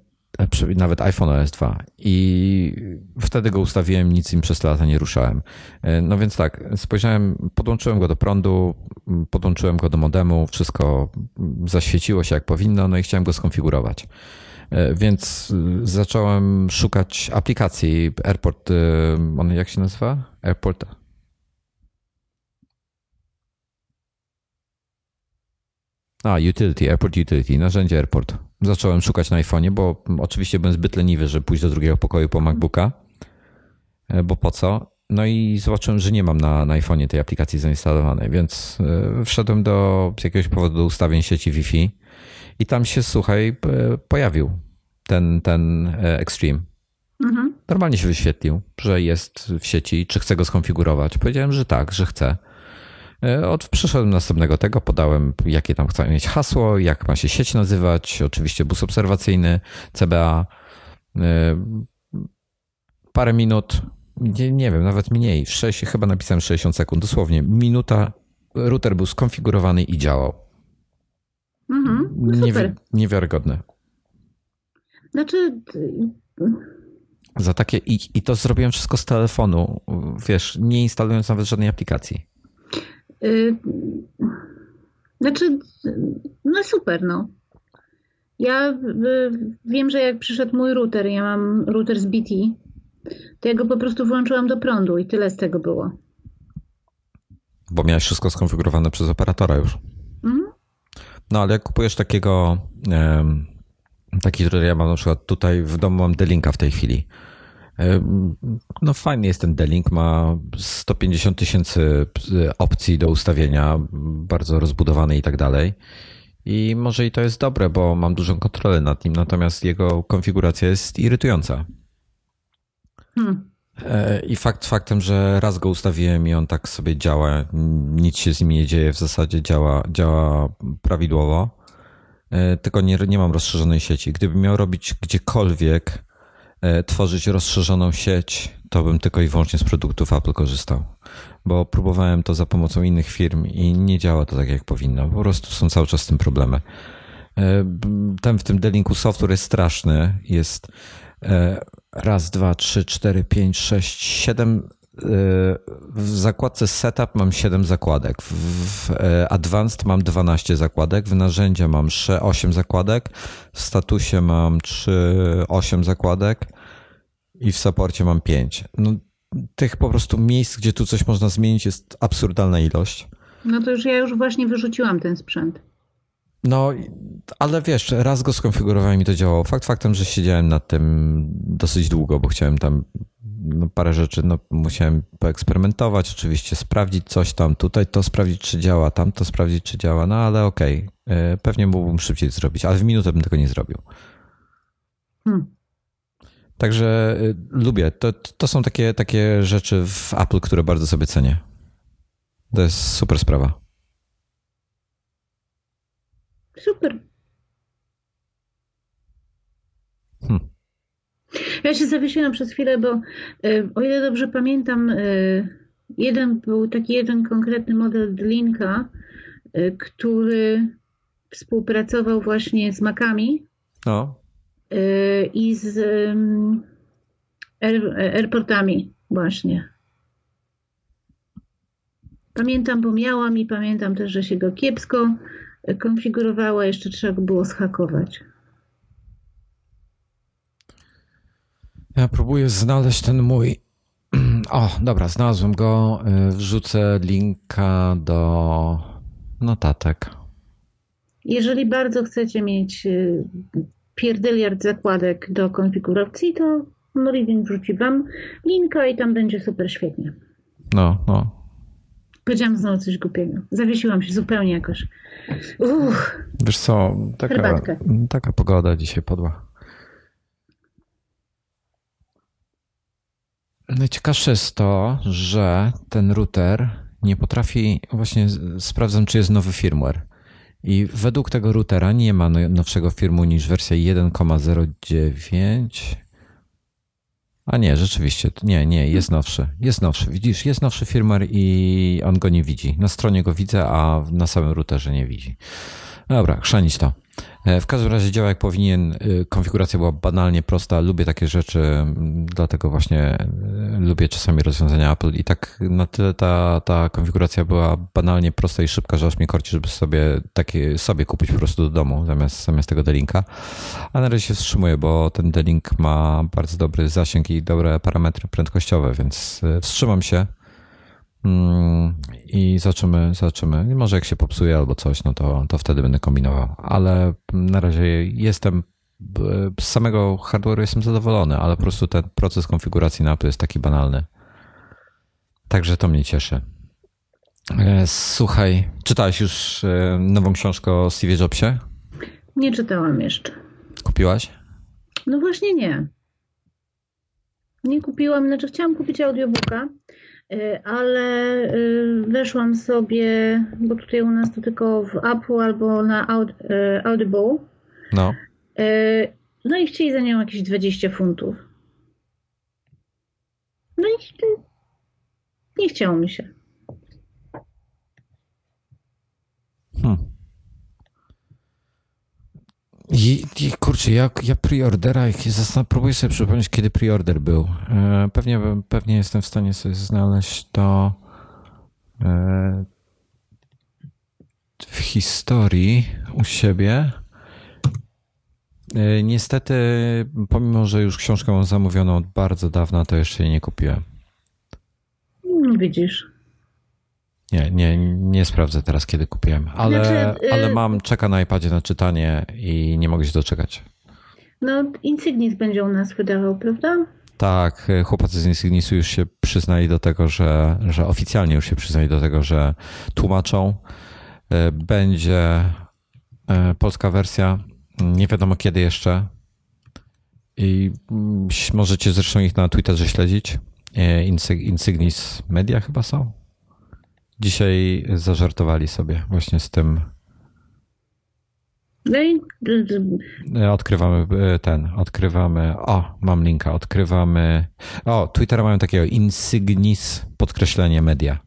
nawet iPhone OS 2. I wtedy go ustawiłem, nic im przez lata nie ruszałem. E, No więc tak, spojrzałem, podłączyłem go do prądu, podłączyłem go do modemu, wszystko zaświeciło się jak powinno, no i chciałem go skonfigurować. Więc zacząłem szukać aplikacji Airport, on jak się nazywa? Airport A, utility, airport utility, narzędzie airport. Zacząłem szukać na iPhone'ie, bo oczywiście byłem zbyt leniwy, żeby pójść do drugiego pokoju po MacBooka, e, bo po co? No i zobaczyłem, że nie mam na, na iPhone'ie tej aplikacji zainstalowanej, więc e, wszedłem do z jakiegoś powodu do ustawień sieci Wi-Fi i tam się, słuchaj, pojawił ten, ten Extreme. Mhm. Normalnie się wyświetlił, że jest w sieci, czy chcę go skonfigurować. Powiedziałem, że tak, że chcę. E, od, przyszedłem następnego tego, podałem jakie tam chcę mieć hasło, jak ma się sieć nazywać, oczywiście bus obserwacyjny, CBA. E, parę minut, nie, nie wiem, nawet mniej, 6, chyba napisałem 60 sekund, dosłownie minuta, router był skonfigurowany i działał. Mhm, no super. niewiarygodne. Znaczy, za takie i, i to zrobiłem wszystko z telefonu, wiesz, nie instalując nawet żadnej aplikacji. Yy, znaczy, no super, no. Ja y, wiem, że jak przyszedł mój router, ja mam router z BT, to ja go po prostu włączyłam do prądu i tyle z tego było. Bo miałeś wszystko skonfigurowane przez operatora już. Mhm. No ale jak kupujesz takiego, taki router, ja mam na przykład tutaj w domu mam Delinka w tej chwili. No fajny jest ten D-Link, ma 150 tysięcy opcji do ustawienia, bardzo rozbudowany i tak dalej. I może i to jest dobre, bo mam dużą kontrolę nad nim, natomiast jego konfiguracja jest irytująca. Hmm. E, I fakt faktem, że raz go ustawiłem i on tak sobie działa, nic się z nim nie dzieje, w zasadzie działa, działa prawidłowo, e, tylko nie, nie mam rozszerzonej sieci. Gdybym miał robić gdziekolwiek E, tworzyć rozszerzoną sieć, to bym tylko i wyłącznie z produktów Apple korzystał. Bo próbowałem to za pomocą innych firm i nie działa to tak, jak powinno. Po prostu są cały czas z tym problemy. E, ten w tym delinku software jest straszny. Jest e, raz, dwa, trzy, cztery, pięć, sześć, siedem. W zakładce Setup mam 7 zakładek, w Advanced mam 12 zakładek, w narzędzia mam 8 zakładek, w statusie mam 3, 8 zakładek, i w saporcie mam pięć. No, tych po prostu miejsc, gdzie tu coś można zmienić, jest absurdalna ilość. No to już ja już właśnie wyrzuciłam ten sprzęt. No, ale wiesz, raz go skonfigurowałem i to działało. Fakt faktem, że siedziałem nad tym dosyć długo, bo chciałem tam no, parę rzeczy, no, musiałem poeksperymentować, oczywiście sprawdzić coś tam, tutaj to sprawdzić, czy działa, tam to sprawdzić, czy działa, no ale okej, okay. pewnie mógłbym szybciej zrobić, ale w minutę bym tego nie zrobił. Hmm. Także y, lubię. To, to są takie, takie rzeczy w Apple, które bardzo sobie cenię. To jest super sprawa. Super. Ja się zawiesiłam przez chwilę, bo y, o ile dobrze pamiętam, y, jeden był taki jeden konkretny model Dlinka, który współpracował właśnie z Macami. No i z airportami właśnie. Pamiętam, bo miałam i pamiętam też, że się go kiepsko konfigurowało, jeszcze trzeba go było schakować. Ja próbuję znaleźć ten mój. O, dobra, znalazłem go. Wrzucę linka do notatek. Jeżeli bardzo chcecie mieć pierdyliard zakładek do konfiguracji, to Meridian wrzuci Wam linka i tam będzie super świetnie. No, no. Powiedziałam znowu coś głupiego. Zawiesiłam się zupełnie jakoś. Uch. Wiesz co, taka, taka pogoda dzisiaj podła. Najciekawsze jest to, że ten router nie potrafi, właśnie sprawdzam, czy jest nowy firmware. I według tego routera nie ma no, nowszego firmu niż wersja 1,09. A nie, rzeczywiście, nie, nie, jest nowszy. Jest nowszy, widzisz, jest nowszy firmware i on go nie widzi. Na stronie go widzę, a na samym routerze nie widzi. Dobra, chrzanić to. E, w każdym razie działa jak powinien. E, konfiguracja była banalnie prosta. Lubię takie rzeczy, dlatego właśnie e, lubię czasami rozwiązania Apple. I tak na tyle ta, ta konfiguracja była banalnie prosta i szybka, że aż mnie korci, żeby sobie takie sobie kupić po prostu do domu zamiast, zamiast tego delinka. A na razie się wstrzymuję, bo ten delink ma bardzo dobry zasięg i dobre parametry prędkościowe, więc wstrzymam się Mm, I zobaczymy, zobaczymy. Może jak się popsuje albo coś, no to, to wtedy będę kombinował. Ale na razie jestem z samego hardware'u jestem zadowolony, ale po prostu ten proces konfiguracji na jest taki banalny. Także to mnie cieszy. E, słuchaj, czytałeś już e, nową książkę o Steve Jobsie? Nie czytałam jeszcze. Kupiłaś? No właśnie nie. Nie kupiłam, znaczy chciałam kupić audiobooka, e, ale weszłam sobie, bo tutaj u nas to tylko w Apple albo na Audible. No. No i chcieli za nią jakieś 20 funtów. No i nie chciało mi się. Hmm. I, i kurczę, ja, ja preordera, próbuję sobie przypomnieć, kiedy preorder był. E, pewnie, pewnie jestem w stanie sobie znaleźć to e, w historii u siebie. E, niestety, pomimo, że już książkę mam zamówioną od bardzo dawna, to jeszcze jej nie kupiłem. Widzisz. Nie, nie, nie sprawdzę teraz, kiedy kupiłem, ale, znaczy, ale y, mam, czeka na iPadzie na czytanie i nie mogę się doczekać. No, Insignis będzie u nas wydawał, prawda? Tak, chłopacy z Insignisu już się przyznali do tego, że, że oficjalnie już się przyznali do tego, że tłumaczą. Y, będzie y, polska wersja, nie wiadomo kiedy jeszcze. I mm, możecie zresztą ich na Twitterze śledzić. Insignis Media chyba są. Dzisiaj zażartowali sobie właśnie z tym. No i e, odkrywamy e, ten, odkrywamy. O, mam linka, odkrywamy. O, Twittera mają takiego insignis podkreślenie media.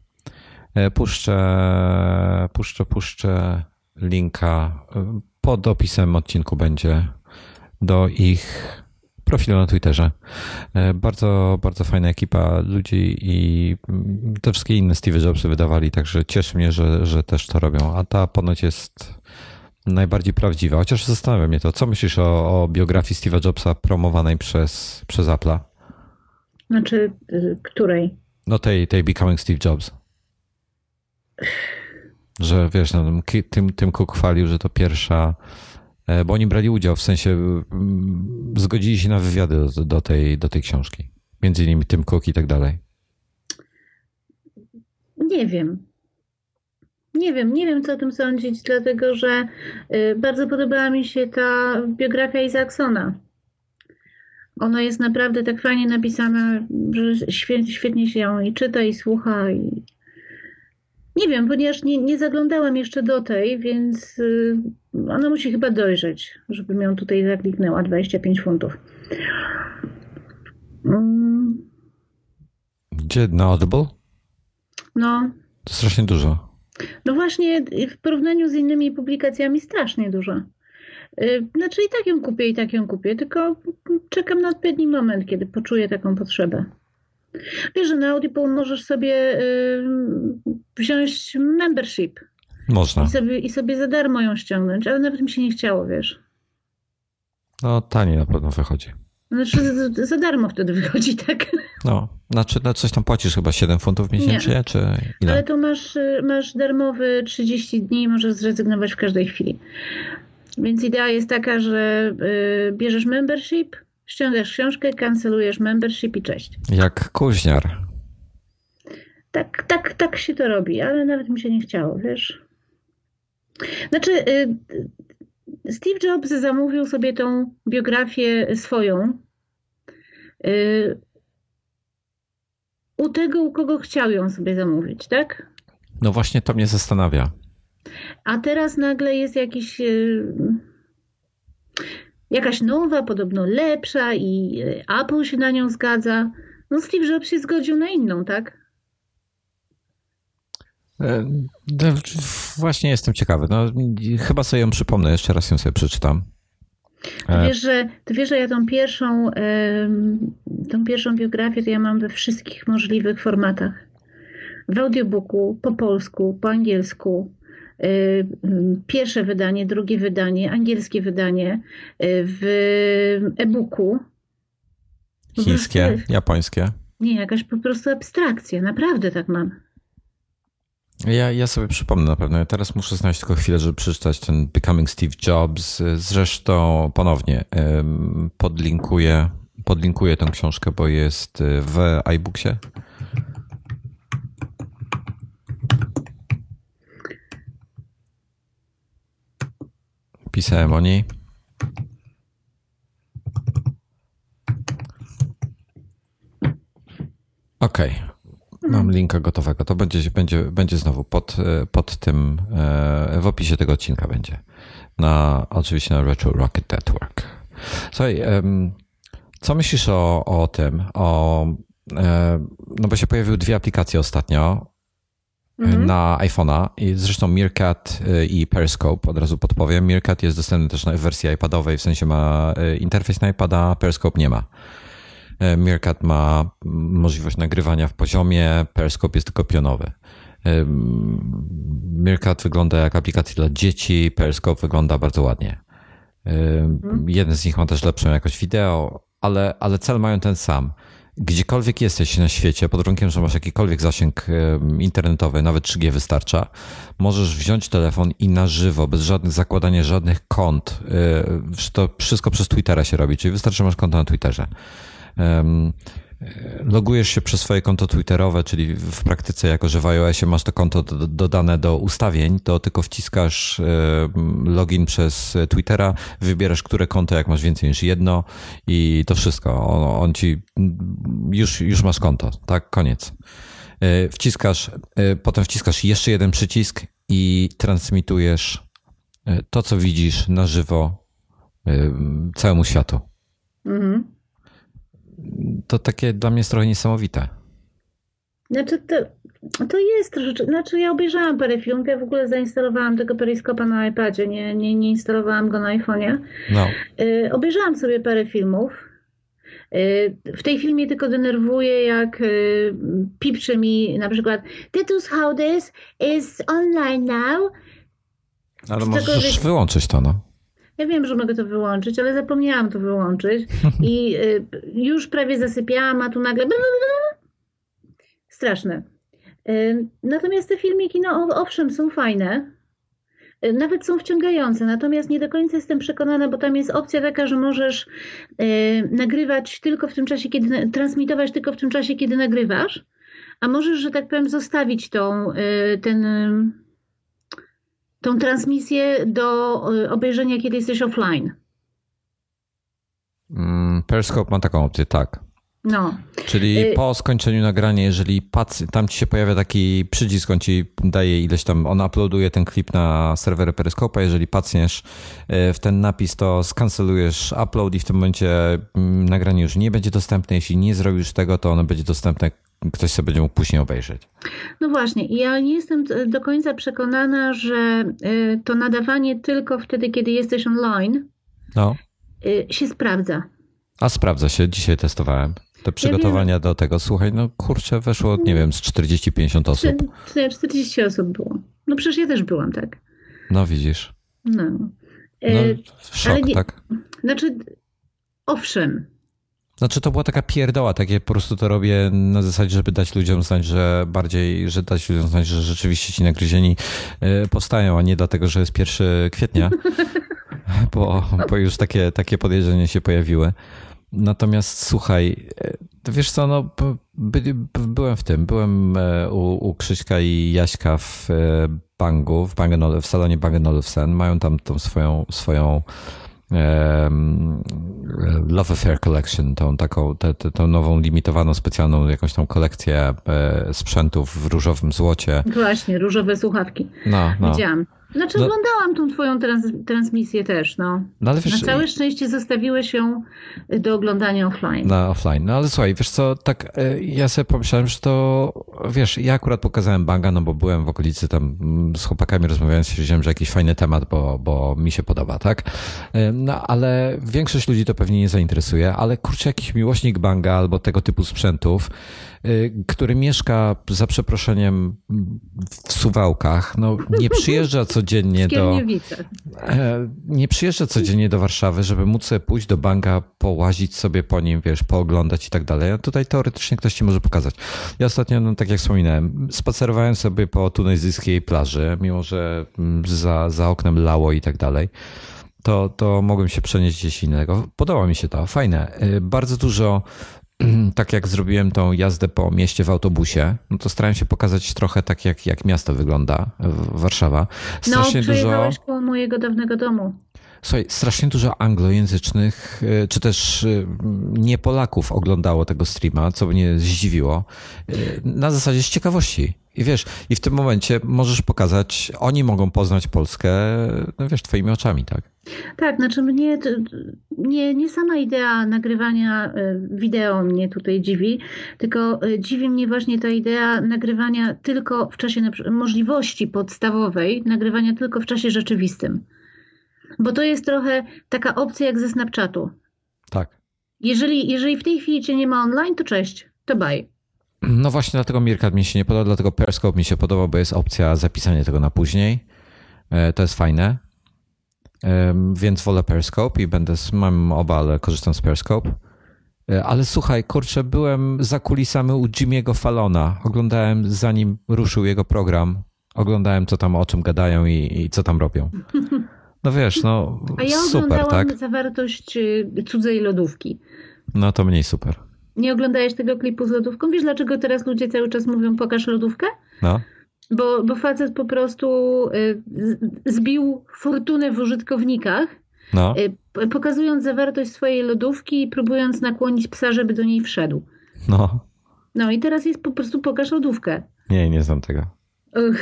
E, puszczę, puszczę, puszczę linka. Pod opisem odcinku będzie do ich profilu na Twitterze. E, bardzo, bardzo fajna ekipa ludzi i te wszystkie inne Steve Jobsy wydawali, także cieszy mnie, że, że też to robią. A ta ponoć jest najbardziej prawdziwa. Chociaż zastanawia mnie to, co myślisz o, o biografii Steve'a Jobsa promowanej przez, przez Apple'a? Znaczy, y, której? No tej, tej Becoming Steve Jobs. Że wiesz, no, tym, tym Cook chwalił, że to pierwsza bo oni brali udział, w sensie mm, zgodzili się na wywiady do, do, tej, do tej książki. Między innymi Tim Cook i tak dalej. Nie wiem. Nie wiem, nie wiem co o tym sądzić, dlatego że y, bardzo podobała mi się ta biografia Isaacsona. Ona jest naprawdę tak fajnie napisana, że świetnie się ją i czyta, i słucha, i nie wiem, ponieważ nie, nie zaglądałam jeszcze do tej, więc y, ona musi chyba dojrzeć, żebym ją tutaj zakliknęła. 25 funtów. Mm. Gdzie? Na Audible? No. To strasznie dużo. No właśnie, w porównaniu z innymi publikacjami strasznie dużo. Y, znaczy i tak ją kupię, i tak ją kupię, tylko czekam na odpowiedni moment, kiedy poczuję taką potrzebę. Wiesz, że na Audible możesz sobie y, wziąć membership. Można. I sobie, I sobie za darmo ją ściągnąć, ale nawet mi się nie chciało, wiesz. No taniej na pewno wychodzi. Znaczy za, za darmo wtedy wychodzi, tak? No, znaczy no coś tam płacisz chyba 7 funtów miesięcznie, nie. czy ile? Ale tu masz, masz darmowy 30 dni i możesz zrezygnować w każdej chwili. Więc idea jest taka, że y, bierzesz membership, ściągasz książkę, kancelujesz membership i cześć. Jak kuźniar. Tak, tak, tak się to robi, ale nawet mi się nie chciało, wiesz. Znaczy, y, Steve Jobs zamówił sobie tą biografię swoją y, u tego, u kogo chciał ją sobie zamówić, tak? No właśnie to mnie zastanawia. A teraz nagle jest jakiś y, jakaś nowa, podobno lepsza i Apple się na nią zgadza. No Steve Jobs się zgodził na inną, tak? E, właśnie jestem ciekawy. No, chyba sobie ją przypomnę, jeszcze raz ją sobie przeczytam. Ty e, wiesz, że, ty wiesz, że ja tą pierwszą, tą pierwszą biografię to ja mam we wszystkich możliwych formatach. W audiobooku, po polsku, po angielsku, e, pierwsze wydanie, drugie wydanie, angielskie wydanie, w e-booku. Chińskie, japońskie. Nie, jakaś po prostu abstrakcja, naprawdę tak mam. Ja, ja sobie przypomnę na pewno. Ja teraz muszę znaleźć tylko chwilę, żeby przeczytać ten Becoming Steve Jobs. Zresztą ponownie podlinkuję, podlinkuję tę książkę, bo jest w iBooksie. Pisałem o niej. Okej. Okay. Mam linka gotowego. To będzie, będzie, będzie znowu pod, pod tym, e, w opisie tego odcinka będzie. Na, oczywiście na Retro Rocket Network. Słuchaj, co myślisz o, o tym? O, e, no bo się pojawiły dwie aplikacje ostatnio mhm. na iPhone'a. I zresztą Meerkat e, i Periscope, od razu podpowiem. Meerkat jest dostępny też w wersji iPadowej, w sensie ma interfejs na iPada, Periscope nie ma. E, Meerkat ma możliwość nagrywania w poziomie, Periscope jest tylko pionowy. E, Meerkat wygląda jak aplikacja dla dzieci, Periscope wygląda bardzo ładnie. E, mhm. Jeden z nich ma też lepszą jakość wideo, ale, ale cel mają ten sam. Gdziekolwiek jesteś na świecie, pod warunkiem, że masz jakikolwiek zasięg internetowy, nawet 3G wystarcza, możesz wziąć telefon i na żywo, bez żadnych zakładania żadnych kont, to wszystko przez Twittera się robi, czyli wystarczy, że masz konto na Twitterze logujesz się przez swoje konto Twitterowe, czyli w praktyce, jako że w iOSie masz to konto dodane do ustawień, to tylko wciskasz login przez Twittera, wybierasz, które konto, jak masz więcej niż jedno i to wszystko. On, on ci już, już masz konto, tak? Koniec. E, wciskasz, e, potem wciskasz jeszcze jeden przycisk i transmitujesz e, to, co widzisz na żywo całemu światu. Mhm to takie dla mnie jest trochę niesamowite. Znaczy to, to jest troszeczkę, znaczy ja obejrzałam parę filmów, ja w ogóle zainstalowałam tego periskopa na iPadzie, nie, nie, nie instalowałam go na iPhone'ie. No. Y, obejrzałam sobie parę filmów. Y, w tej filmie tylko denerwuje, jak y, pipcze mi na przykład Titus how this is online now. Ale możesz wyłączyć to, no. Ja wiem, że mogę to wyłączyć, ale zapomniałam to wyłączyć. I y, już prawie zasypiałam, a tu nagle straszne. Y, natomiast te filmiki, no owszem, są fajne, y, nawet są wciągające, natomiast nie do końca jestem przekonana, bo tam jest opcja taka, że możesz nagrywać tylko w tym czasie, kiedy transmitować tylko w tym czasie, kiedy nagrywasz, a możesz, że tak powiem, zostawić tą, ten tą transmisję do y, obejrzenia, kiedy jesteś offline. Mm, Periscope ma taką opcję, tak. No. Czyli y po skończeniu nagrania, jeżeli pac, tam ci się pojawia taki przycisk, on ci daje ileś tam, on uploaduje ten klip na serwery Periscope, jeżeli pacniesz y, w ten napis, to skancelujesz upload i w tym momencie mm, nagranie już nie będzie dostępne. Jeśli nie zrobisz tego, to ono będzie dostępne ktoś sobie będzie mógł później obejrzeć. No właśnie, ja nie jestem do końca przekonana, że y, to nadawanie tylko wtedy, kiedy jesteś online no. Się sprawdza. A sprawdza się, dzisiaj testowałem. Te przygotowania ja do tego, słuchaj, no kurczę, weszło, nie wiem, z 40-50 osób. 40 osób było. No przecież ja też byłam, tak. No widzisz. No. no y, szok, nie, tak? Znaczy, owszem, znaczy to była taka pierdoła, takie po prostu to robię na zasadzie, żeby dać ludziom znać, że bardziej, że dać ludziom znać, że rzeczywiście ci nagryzieni e, powstają, a nie dlatego, że jest 1 kwietnia, bo, bo już takie, takie podejrzenia się pojawiły. Natomiast słuchaj, e, wiesz co, no, by, byłem w tym, byłem e, u, u Krzyśka i Jaśka w Bangu, w, Bang w salonie Bang Olufsen. Mają tam tą swoją, swoją Love Affair Collection, tą taką, tę, tą nową limitowaną, specjalną jakąś tą kolekcję e, sprzętów w różowym złocie. Właśnie, różowe słuchawki. No, no. Widziałam. Znaczy no, oglądałam tą twoją trans transmisję też, no. no ale wiesz, Na całe szczęście zostawiłeś ją do oglądania offline. Na offline. No ale słuchaj, wiesz co, tak e, ja sobie pomyślałem, że to, wiesz, ja akurat pokazałem Banga, no bo byłem w okolicy tam mm, z chłopakami rozmawiając, stwierdziłem, że jakiś fajny temat, bo, bo mi się podoba, tak? No ale większość ludzi to pewnie nie zainteresuje, ale kurczę, jakiś miłośnik Banga albo tego typu sprzętów, który mieszka za przeproszeniem w Suwałkach, no nie przyjeżdża co codziennie do. E, nie przyjeżdża codziennie do Warszawy, żeby móc pójść do banka, połazić sobie po nim, wiesz, pooglądać i tak dalej. A tutaj teoretycznie ktoś ci może pokazać. Ja ostatnio, no, tak jak wspominałem, spacerowałem sobie po tunezyjskiej plaży, mimo że mm, za, za oknem lało i tak dalej to, to mogłem się przenieść gdzieś innego. Podoba mi się to, fajne. E, bardzo dużo tak jak zrobiłem tą jazdę po mieście w autobusie, no to starałem się pokazać trochę tak, jak, jak miasto wygląda, Warszawa. Strasznie no, przejechałeś dużo... koło mojego dawnego domu. Słuchaj, strasznie dużo anglojęzycznych, y, czy też y, nie Polaków oglądało tego streama, co mnie zdziwiło. Y, na zasadzie z ciekawości. I wiesz, i w tym momencie możesz pokazać, oni mogą poznać Polskę, no wiesz, twoimi oczami, tak? Tak, znaczy mnie, nie, nie sama idea nagrywania wideo mnie tutaj dziwi, tylko dziwi mnie właśnie ta idea nagrywania tylko w czasie możliwości podstawowej, nagrywania tylko w czasie rzeczywistym. Bo to jest trochę taka opcja jak ze Snapchatu. Tak. Jeżeli, jeżeli w tej chwili cię nie ma online, to cześć, to bye. No właśnie dlatego Mirkat mi się nie podoba, dlatego Periscope mi się podoba, bo jest opcja zapisania tego na później. E, to jest fajne. Więc wolę Periscope i będę, mam oba, ale korzystam z Periscope. E, ale słuchaj, kurczę, byłem za kulisami u Jimmy'ego Fallona. Oglądałem zanim ruszył jego program. Oglądałem, co tam, o czym gadają i, i co tam robią. No wiesz, no A ja super, oglądałam tak? zawartość y, cudzej lodówki. No to mniej super. Nie oglądałeś tego klipu z lodówką? Wiesz, dlaczego teraz ludzie cały czas mówią pokaż lodówkę? No. Bo, bo facet po prostu y, zbił fortunę w użytkownikach, no. Y, pokazując zawartość swojej lodówki i próbując nakłonić psa, żeby do niej wszedł. No. No i teraz jest po prostu pokaż lodówkę. Nie, nie znam tego. Uch.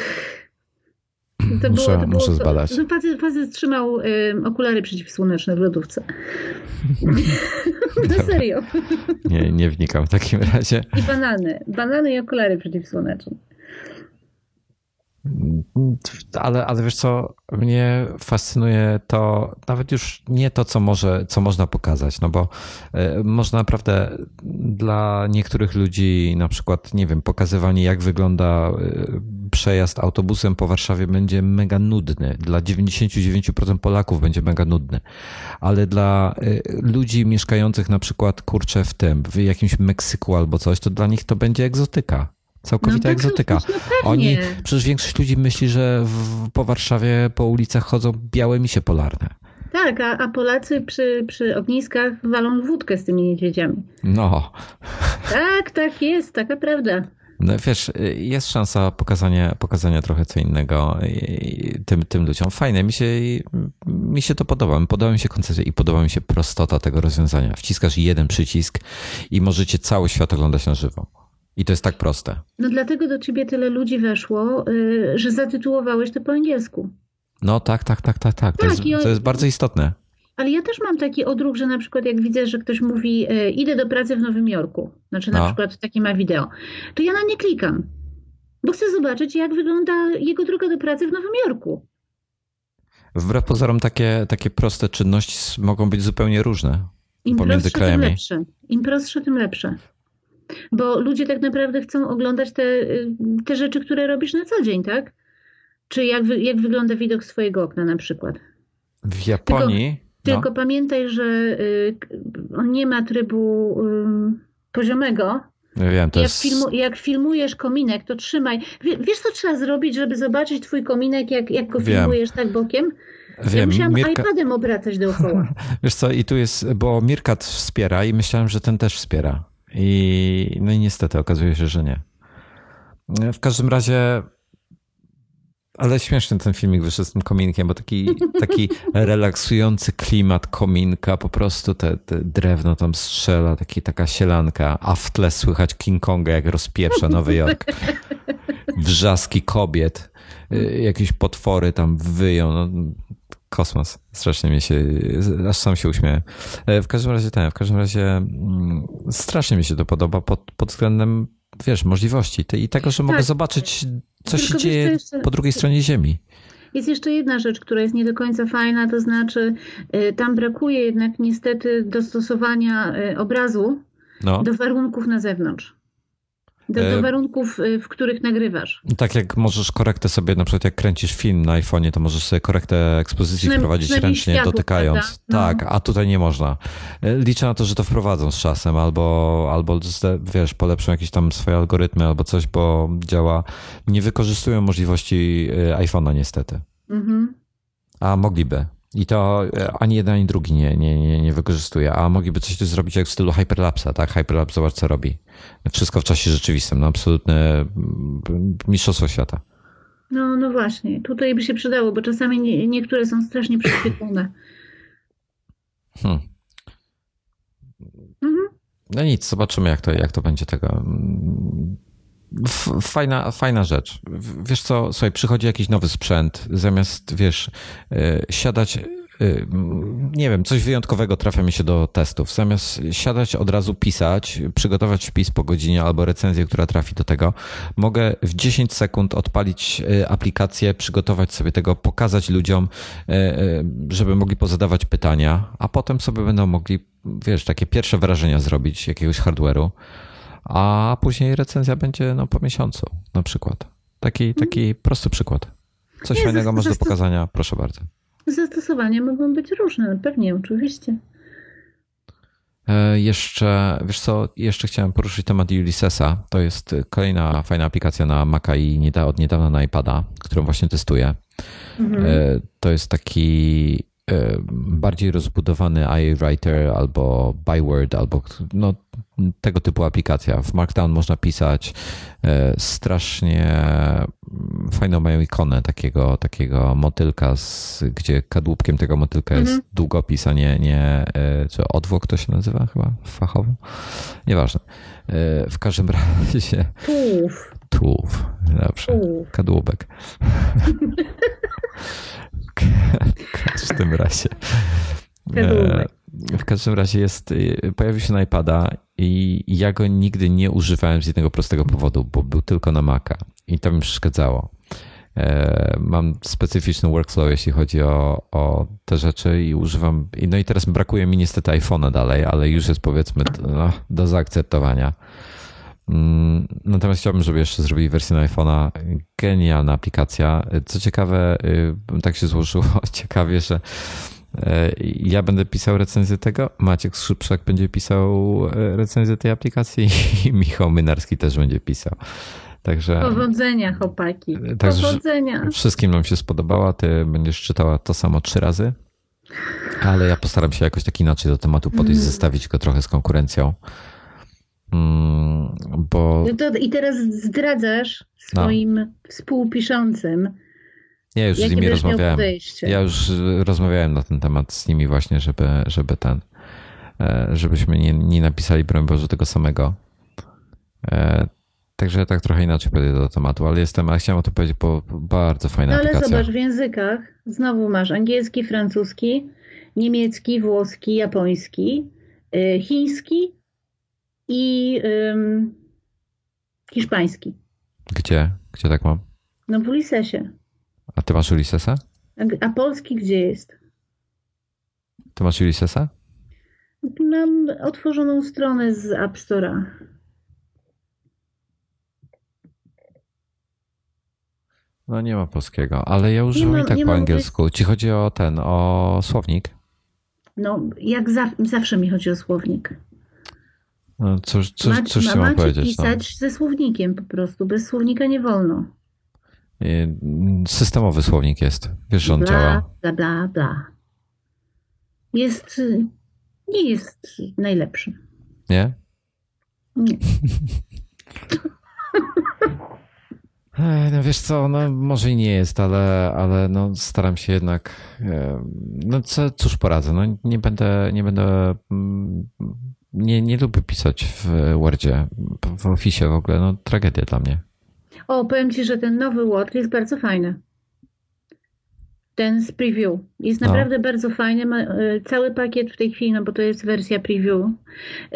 To muszę, było, to muszę zbadać. To, facet, facet trzymał y, okulary przeciwsłoneczne w lodówce. Na serio. Nie, nie wnikam w takim razie. I banany. Banany i okulary przeciwsłoneczne. Ale, ale wiesz co, mnie fascynuje to nawet już nie to, co, może, co można pokazać, no bo e, można naprawdę dla niektórych ludzi, na przykład, nie wiem, pokazywanie, jak wygląda e, przejazd autobusem po Warszawie będzie mega nudny. Dla 99% Polaków będzie mega nudny. Ale dla e, ludzi mieszkających na przykład, kurczę, w tym, w jakimś Meksyku albo coś, to dla nich to będzie egzotyka. Całkowita no tak, egzotyka. No Oni, przecież większość ludzi myśli, że w, po Warszawie po ulicach chodzą białe misie polarne. Tak, a, a Polacy przy, przy ogniskach walą wódkę z tymi niedźwiedziami. No. Tak, tak jest, taka prawda. No wiesz, jest szansa pokazania, pokazania trochę co innego tym, tym ludziom. Fajne, mi się, mi się to podoba. Podoba mi się koncepcja i podoba mi się prostota tego rozwiązania. Wciskasz jeden przycisk i możecie cały świat oglądać na żywo. I to jest tak proste. No dlatego do ciebie tyle ludzi weszło, y, że zatytułowałeś to po angielsku. No tak, tak, tak, tak, tak. To, tak, jest, to jest bardzo istotne. Ale ja też mam taki odruch, że na przykład jak widzę, że ktoś mówi y, idę do pracy w Nowym Jorku, znaczy na no. przykład taki ma wideo, to ja na nie klikam, bo chcę zobaczyć jak wygląda jego droga do pracy w Nowym Jorku. Wbrew pozorom takie, takie proste czynności mogą być zupełnie różne Im pomiędzy prostsze, krajami. Tym lepsze. Im prostsze, tym lepsze bo ludzie tak naprawdę chcą oglądać te, te rzeczy, które robisz na co dzień, tak? Czy jak, jak wygląda widok swojego okna na przykład. W Japonii. Tylko, no. tylko pamiętaj, że y, on nie ma trybu poziomego. Ja wiem, to jak, jest... filmu, jak filmujesz kominek, to trzymaj. wiesz, co trzeba zrobić, żeby zobaczyć twój kominek, jak, jak go wiem. filmujesz tak bokiem? Wiem, ja musiałam Mirka... iPadem obracać dookoła. Wiesz co, i tu jest, bo Mirkat wspiera i myślałem, że ten też wspiera. I, no i niestety okazuje się, że nie. W każdym razie, ale śmieszny ten filmik wyszedł z tym kominkiem, bo taki, taki relaksujący klimat kominka, po prostu te, te, drewno tam strzela, taki, taka sielanka, a w tle słychać King Konga, jak rozpieprza Nowy Jork. Wrzaski kobiet, y, jakieś potwory tam wyją. No, kosmos. Strasznie mi się, aż sam się uśmiałem. E, w każdym razie ten, w każdym razie mm, strasznie mi się to podoba pod, pod względem, wiesz, możliwości i tego, że mogę tak. zobaczyć, co Tylko się dzieje jeszcze... po drugiej stronie Ziemi. Jest jeszcze jedna rzecz, która jest nie do końca fajna, to znaczy y, tam brakuje jednak niestety dostosowania y, obrazu no. do warunków na zewnątrz. Do, do warunków, y, w których nagrywasz. Tak jak możesz korektę sobie, na przykład jak kręcisz film na iPhone'ie, to możesz sobie korektę ekspozycji wprowadzić ręcznie, światło, dotykając. No. Tak, a tutaj nie można. Liczę na to, że to wprowadzą z czasem, albo, albo wiesz, polepszą jakieś tam swoje algorytmy, albo coś, bo działa. Nie wykorzystują możliwości iPhone'a niestety. Mhm. A mogliby. I to e, ani jeden, ani drugi nie, nie, nie, nie wykorzystuje. A mogliby coś tu zrobić jak w stylu Hyperlapsa, tak? Hyperlapse, zobacz co robi. Wszystko w czasie rzeczywistym. No absolutne mm, mistrzostwo świata. No, no właśnie. Tutaj by się przydało, bo czasami nie, niektóre są strasznie prześwietlone. Hmm. Mhm. No nic, zobaczymy jak to, jak to będzie tego. Fajna, fajna rzecz. Wiesz co, słuchaj, przychodzi jakiś nowy sprzęt, zamiast, wiesz, e, siadać, e, nie wiem, coś wyjątkowego trafia mi się do testów. Zamiast siadać od razu pisać, przygotować wpis po godzinie albo recenzję, która trafi do tego, mogę w 10 sekund odpalić e, aplikację, przygotować sobie tego, pokazać ludziom, żeby mogli pozadawać pytania, a potem sobie będą mogli, wiesz, takie pierwsze wrażenia zrobić jakiegoś hardware'u a później recenzja będzie no, po miesiącu na przykład. Taki, taki prosty przykład. Coś Nie, fajnego masz do pokazania, proszę bardzo. Zastosowania mogą być różne, pewnie, oczywiście. E, jeszcze, wiesz co, jeszcze chciałem poruszyć temat Ulyssesa. To jest kolejna fajna aplikacja na Maca i od niedawna na iPada, którą właśnie testuję. Mhm. E, to jest taki bardziej rozbudowany iWriter albo Byword, albo no, tego typu aplikacja. W Markdown można pisać. E, strasznie fajną mają ikonę takiego, takiego motylka, z, gdzie kadłubkiem tego motylka jest mhm. długopis, a nie, nie czy odwłok to się nazywa chyba fachowo? Nieważne. W każdym razie... Tułów. Tułów. Dobrze. Kadłubek. W każdym razie. E, w każdym razie jest, e, pojawił się na iPada i ja go nigdy nie używałem z jednego prostego powodu, bo był tylko na Maca i to mi przeszkadzało. E, mam specyficzny workflow, jeśli chodzi o, o te rzeczy i używam. No i teraz brakuje mi niestety iPhone'a dalej, ale już jest powiedzmy no, do zaakceptowania. Mm, natomiast chciałbym, żeby jeszcze zrobili wersję na iPhone'a. Genialna aplikacja. Co ciekawe, y, tak się złożyło ciekawie, że y, ja będę pisał recenzję tego, Maciek Skrzypczak będzie pisał y, recenzję tej aplikacji i Michał Mynarski też będzie pisał. Także, Powodzenia, chłopaki. Powodzenia. Wszystkim nam się spodobała. Ty będziesz czytała to samo trzy razy, ale ja postaram się jakoś tak inaczej do tematu podejść, mm. zestawić go trochę z konkurencją. Bo... No I teraz zdradzasz swoim no. współpiszącym. Ja już z nimi rozmawiałem. Ja już rozmawiałem na ten temat z nimi właśnie, żeby, żeby ten, e, żebyśmy nie, nie napisali, broń Boże, tego samego. E, także tak trochę inaczej podejdę do tematu, ale jestem, a chciałem o to powiedzieć, bo bardzo fajna no, ale aplikacja. zobacz, w językach znowu masz angielski, francuski, niemiecki, włoski, japoński, y, chiński, i ym, hiszpański. Gdzie? Gdzie tak mam? No w Ulisesie. A ty masz Ulisesa? A, a polski gdzie jest? Ty masz Ulisesa? Mam otworzoną stronę z App Store'a. No nie ma polskiego, ale ja używam i tak po angielsku. Ci chodzi o ten, o słownik? No, jak za, zawsze mi chodzi o słownik. No, cóż, cóż, cóż ma, powiedzieć? No. pisać no. ze słownikiem po prostu. Bez słownika nie wolno. Systemowy słownik jest. Wiesz, że on bla, działa. Bla, bla, bla. Jest, nie jest najlepszy. Nie? Nie. No wiesz co, no może i nie jest, ale, ale no staram się jednak, no co, cóż poradzę, no nie będę, nie będę mm, nie, nie lubię pisać w Wordzie, w Office w ogóle, no tragedia dla mnie. O, powiem Ci, że ten nowy Word jest bardzo fajny. Ten z preview. Jest no. naprawdę bardzo fajny. Ma, y, cały pakiet w tej chwili, no bo to jest wersja preview,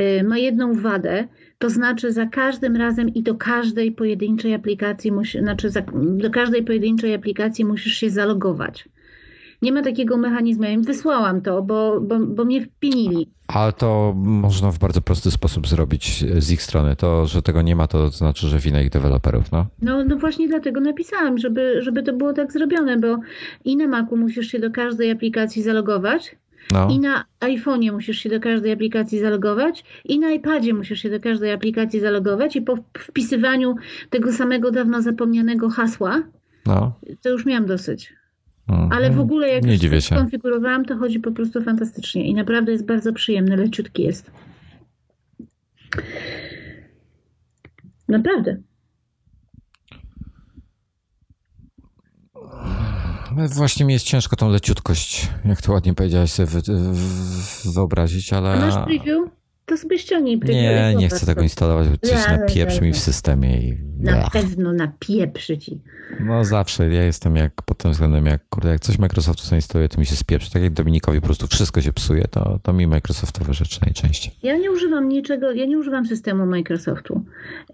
y, ma jedną wadę, to znaczy za każdym razem i do każdej pojedynczej aplikacji, musi, znaczy za, do każdej pojedynczej aplikacji musisz się zalogować. Nie ma takiego mechanizmu. Ja im wysłałam to, bo, bo, bo mnie wpinili. Ale to można w bardzo prosty sposób zrobić z ich strony. To, że tego nie ma, to znaczy, że wina ich deweloperów, no? No, no właśnie dlatego napisałam, żeby, żeby to było tak zrobione, bo i na Macu musisz się do każdej aplikacji zalogować, no. i na iPhone'ie musisz się do każdej aplikacji zalogować, i na iPadzie musisz się do każdej aplikacji zalogować, i po wpisywaniu tego samego dawno zapomnianego hasła, no. to już miałam dosyć. Ale w ogóle jak Nie dziwię to się. skonfigurowałam, to chodzi po prostu fantastycznie i naprawdę jest bardzo przyjemny, leciutki jest. Naprawdę. Właśnie mi jest ciężko tą leciutkość, jak to ładnie powiedziałeś, sobie wy, wy, wyobrazić, ale... A masz preview? To preview. Nie, nie chcę tego instalować, bo coś napieprzy mi w systemie i... Na pewno napieprzy ci. No zawsze, ja jestem jak pod tym względem, jak, kurde, jak coś Microsoftu zainstaluje, to mi się spieprzy. Tak jak Dominikowi po prostu wszystko się psuje, to, to mi Microsoftowe rzeczy najczęściej. Ja nie używam niczego, ja nie używam systemu Microsoftu.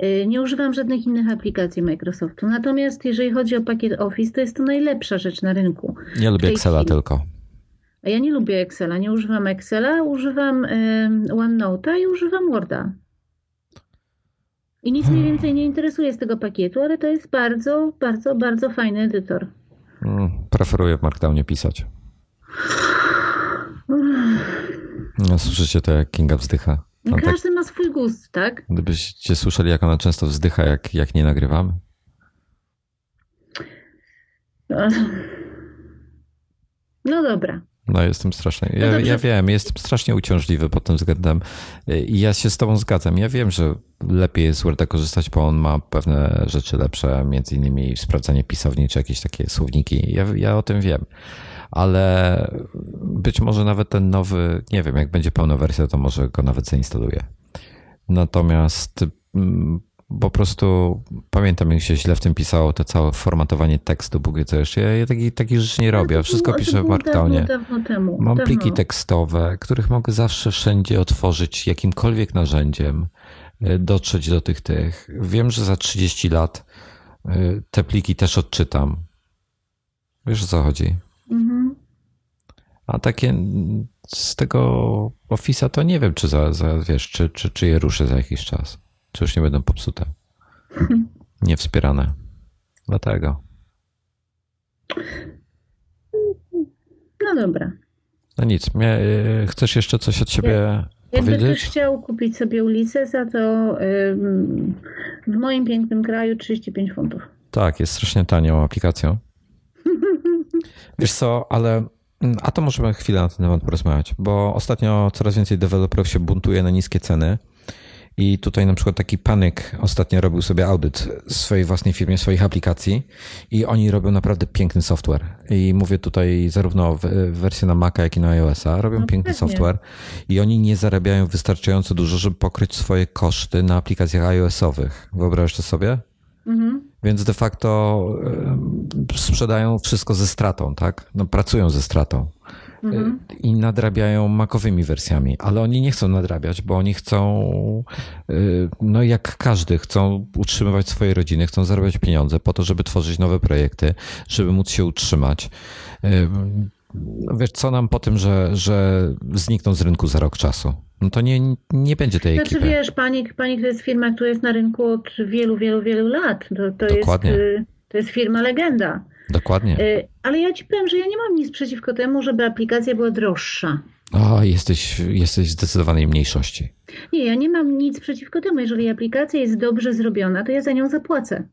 Yy, Nie używam żadnych innych aplikacji Microsoftu. Natomiast jeżeli chodzi o pakiet Office, to jest to najlepsza rzecz na rynku. Ja lubię Excela chwili. tylko. Ja nie lubię Excela, nie używam Excela, używam OneNote'a i używam Worda. I nic Hmm. mnie więcej nie interesuje z tego pakietu, ale to jest bardzo, bardzo, bardzo fajny edytor. Mm, Preferuję w Markdownie pisać. No, słyszycie to, jak Kinga wzdycha. No, No, tak, każdy ma swój gust, tak? gdybyście słyszeli, jak ona często wzdycha, jak, jak nie nagrywamy. No dobra. No, jestem strasznie. No Ja, dobrze. ja wiem, jestem strasznie uciążliwy pod tym względem. I ja się z Tobą zgadzam. Ja wiem, że lepiej jest z Worda korzystać, bo on ma pewne rzeczy lepsze, między innymi sprawdzanie pisowni czy jakieś takie słowniki. Ja, ja o tym wiem. Ale być może nawet ten nowy, nie wiem, jak będzie pełna wersja, to może go nawet zainstaluję. Natomiast mm, po prostu pamiętam, jak się źle w tym pisało, to całe formatowanie tekstu, Bóg wie co jeszcze. Ja, ja takich, takich rzeczy nie robię. Wszystko było- piszę w Markdownie. Dawno, temu. Mam dawno. pliki tekstowe, których mogę zawsze wszędzie otworzyć jakimkolwiek narzędziem, y, dotrzeć do tych tych. Wiem, że za 30 lat y, te pliki też odczytam. Wiesz o co chodzi? Mhm. A takie z tego Office'a to nie wiem, czy za, za wiesz, czy, czy, czy je ruszę za jakiś czas. Czy już nie będą popsute. Nie wspierane. Dlatego. No dobra. No nic. Mnie, y, chcesz jeszcze coś od siebie Jakby ktoś powiedzieć? chciał kupić sobie Ulyssesa, to ym, w moim pięknym kraju 35 funtów. Tak, jest strasznie tanią aplikacją. Wiesz co, ale mm, a to możemy chwilę na ten temat porozmawiać, bo ostatnio coraz więcej deweloperów się buntuje na niskie ceny i tutaj na przykład taki Panik ostatnio robił sobie audyt swojej własnej firmie, swoich aplikacji i oni robią naprawdę piękny software. I mówię tutaj zarówno w- wersję na Maca, jak i na iOS-a. Robią No piękny pewnie. software i oni nie zarabiają wystarczająco dużo, żeby pokryć swoje koszty na aplikacjach iOS-owych. Wyobrażasz to sobie? Mhm. Więc de facto sprzedają wszystko ze stratą, tak? No, pracują ze stratą Mhm. Y, i nadrabiają makowymi wersjami, ale oni nie chcą nadrabiać, bo oni chcą, y, no jak każdy, chcą utrzymywać swoje rodziny, chcą zarabiać pieniądze po to, żeby tworzyć nowe projekty, żeby móc się utrzymać. Ym, No wiesz, co nam po tym, że, że znikną z rynku za rok czasu? No to nie, nie będzie tej Znaczy ekipy. wiesz, Panik, Panik to jest firma, która jest na rynku od wielu, wielu, wielu lat. To, to, Dokładnie. jest, y, to jest firma legenda. Dokładnie. Y, Ale ja ci powiem, że ja nie mam nic przeciwko temu, żeby aplikacja była droższa. O, jesteś, jesteś w zdecydowanej mniejszości. Nie, ja nie mam nic przeciwko temu. Jeżeli aplikacja jest dobrze zrobiona, to ja za nią zapłacę.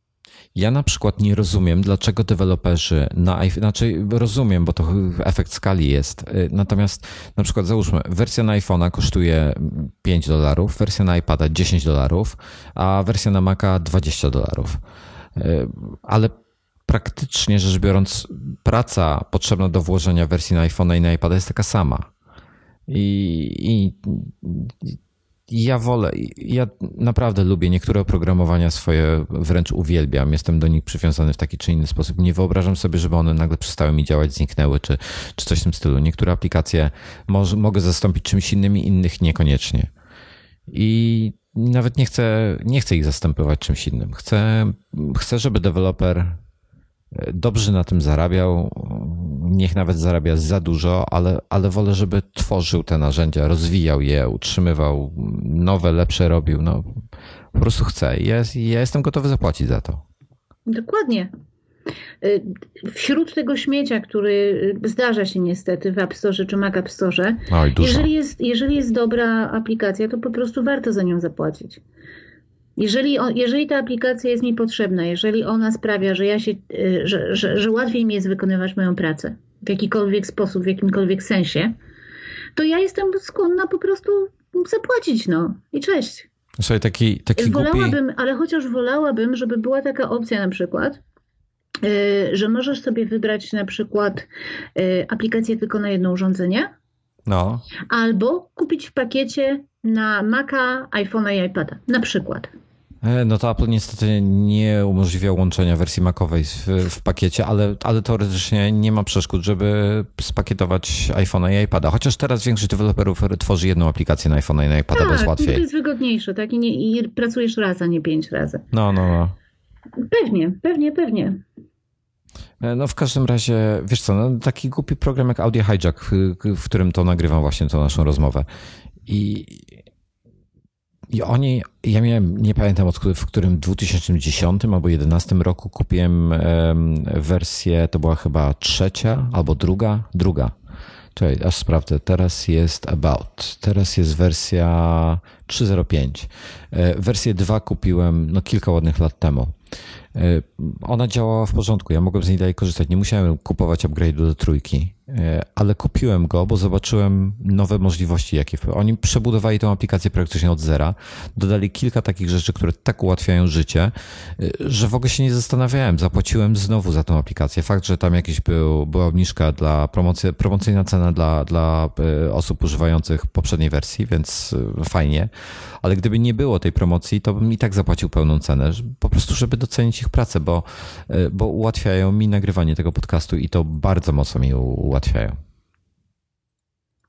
Ja na przykład nie rozumiem, dlaczego deweloperzy na iPhone, znaczy rozumiem, bo to efekt skali jest. y, Natomiast na przykład załóżmy, wersja na iPhone'a kosztuje 5 dolarów, wersja na iPada 10 dolarów, a wersja na Maca 20 dolarów. Y, Ale praktycznie rzecz biorąc, praca potrzebna do włożenia wersji na iPhone'a i na iPada jest taka sama. I, i, ja wolę, ja naprawdę lubię niektóre oprogramowania swoje, wręcz uwielbiam. Jestem do nich przywiązany w taki czy inny sposób. Nie wyobrażam sobie, żeby one nagle przestały mi działać, zniknęły, czy, czy coś w tym stylu. Niektóre aplikacje mogę zastąpić czymś innym, innych niekoniecznie. I nawet nie chcę, nie chcę ich zastępować czymś innym. Chcę, chcę żeby deweloper dobrze na tym zarabiał, niech nawet zarabia za dużo, ale, ale wolę, żeby tworzył te narzędzia, rozwijał je, utrzymywał, nowe, lepsze robił. No, po prostu chcę. Ja, ja jestem gotowy zapłacić za to. Dokładnie. Y, wśród tego śmiecia, który zdarza się niestety w App Store czy Mac App Store, Oj, jeżeli, jest, jeżeli jest dobra aplikacja, to po prostu warto za nią zapłacić. Jeżeli, jeżeli ta aplikacja jest mi potrzebna, jeżeli ona sprawia, że ja się, y, że, że, że łatwiej mi jest wykonywać moją pracę w jakikolwiek sposób, w jakimkolwiek sensie, to ja jestem skłonna po prostu zapłacić, no i cześć. Słuchaj, taki, taki wolałabym, głupi... ale chociaż wolałabym, żeby była taka opcja na przykład, y, że możesz sobie wybrać na przykład y, aplikację tylko na jedno urządzenie, no. albo kupić w pakiecie na Maca, iPhone'a i iPada, na przykład. E, no to Apple niestety nie umożliwia łączenia wersji Macowej w, w, pakiecie, ale, ale teoretycznie nie ma przeszkód, żeby spakietować iPhone'a i iPada. Chociaż teraz większość deweloperów tworzy jedną aplikację na iPhone'a i na iPada, tak, bo jest łatwiej. to jest wygodniejsze, tak? I, nie, I pracujesz raz, a nie pięć razy. No, no, no. Pewnie, pewnie, pewnie. E, no w każdym razie, wiesz co, no, taki głupi program jak Audio Hijack, w, w którym to nagrywam właśnie tą naszą rozmowę. I i oni, ja miałem, nie pamiętam od, w którym 2010 albo 2011 roku kupiłem wersję, to była chyba trzecia albo druga, druga. Czekaj, aż sprawdzę. Teraz jest About. Teraz jest wersja 3.05. E, wersję 2 kupiłem no, kilka ładnych lat temu. E, ona działała w porządku, ja mogłem z niej dalej korzystać. Nie musiałem kupować upgrade'u do trójki, ale kupiłem go, bo zobaczyłem nowe możliwości, jakie oni przebudowali tą aplikację praktycznie od zera. Dodali kilka takich rzeczy, które tak ułatwiają życie, e, że w ogóle się nie zastanawiałem. Zapłaciłem znowu za tą aplikację. Fakt, że tam jakiś był, była obniżka dla promocji, promocyjna cena dla, dla osób używających poprzedniej wersji, więc fajnie. Ale gdyby nie było tej promocji, to bym i tak zapłacił pełną cenę, po prostu, żeby docenić ich pracę, bo, e, bo ułatwiają mi nagrywanie tego podcastu i to bardzo mocno mi ułatwiają.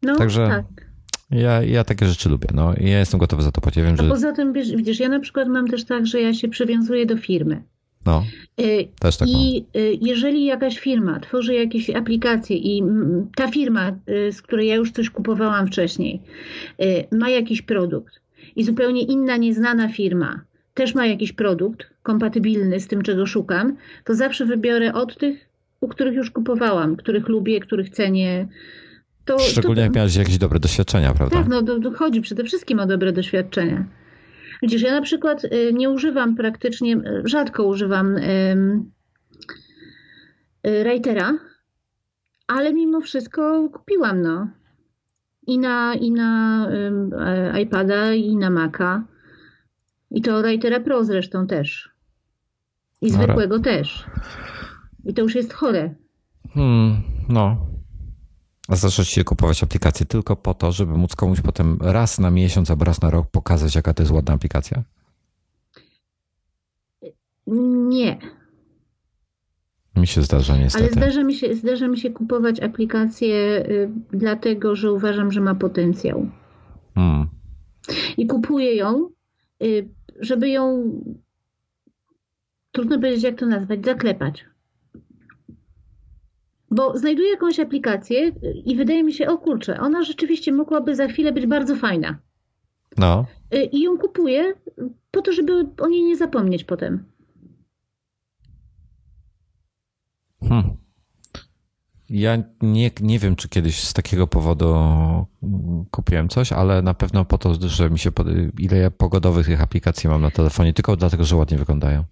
No, Także tak. Ja, ja takie rzeczy lubię. No. Ja jestem gotowy za to płacić. Wiem, A że... poza tym, wiesz, widzisz, ja na przykład mam też tak, że ja się przywiązuję do firmy. No, e, też tak I. E, jeżeli jakaś firma tworzy jakieś aplikacje i ta firma, z której ja już coś kupowałam wcześniej, ma jakiś produkt i zupełnie inna, nieznana firma też ma jakiś produkt kompatybilny z tym, czego szukam, to zawsze wybiorę od tych, u których już kupowałam, których lubię, których cenię. To, Szczególnie to, jak miałeś jakieś dobre doświadczenia, prawda? Tak, no to, chodzi przede wszystkim o dobre doświadczenia. Widzisz, ja na przykład y, nie używam praktycznie, y, rzadko używam um, writera, ale mimo wszystko kupiłam, no. I na, i na um, iPada, i na Maca. I to Writera Pro zresztą też. I zwykłego też. I to już jest chore. Hmm, no. A zacząć się kupować aplikacje tylko po to, żeby móc komuś potem raz na miesiąc albo raz na rok pokazać, jaka to jest ładna aplikacja? Nie. Mi się zdarza niestety. Ale zdarza mi się, zdarza mi się kupować aplikację y, dlatego, że uważam, że ma potencjał. Hmm. I kupuję ją y, żeby ją, trudno powiedzieć jak to nazwać, zaklepać. Bo znajduję jakąś aplikację i wydaje mi się, o kurczę, ona rzeczywiście mogłaby za chwilę być bardzo fajna. No. Y, I ją kupuję po to, żeby o niej nie zapomnieć potem. Hmm. Ja nie, nie wiem, czy kiedyś z takiego powodu kupiłem coś, ale na pewno po to, że mi się, ile ja pogodowych tych aplikacji mam na telefonie, tylko dlatego, że ładnie wyglądają.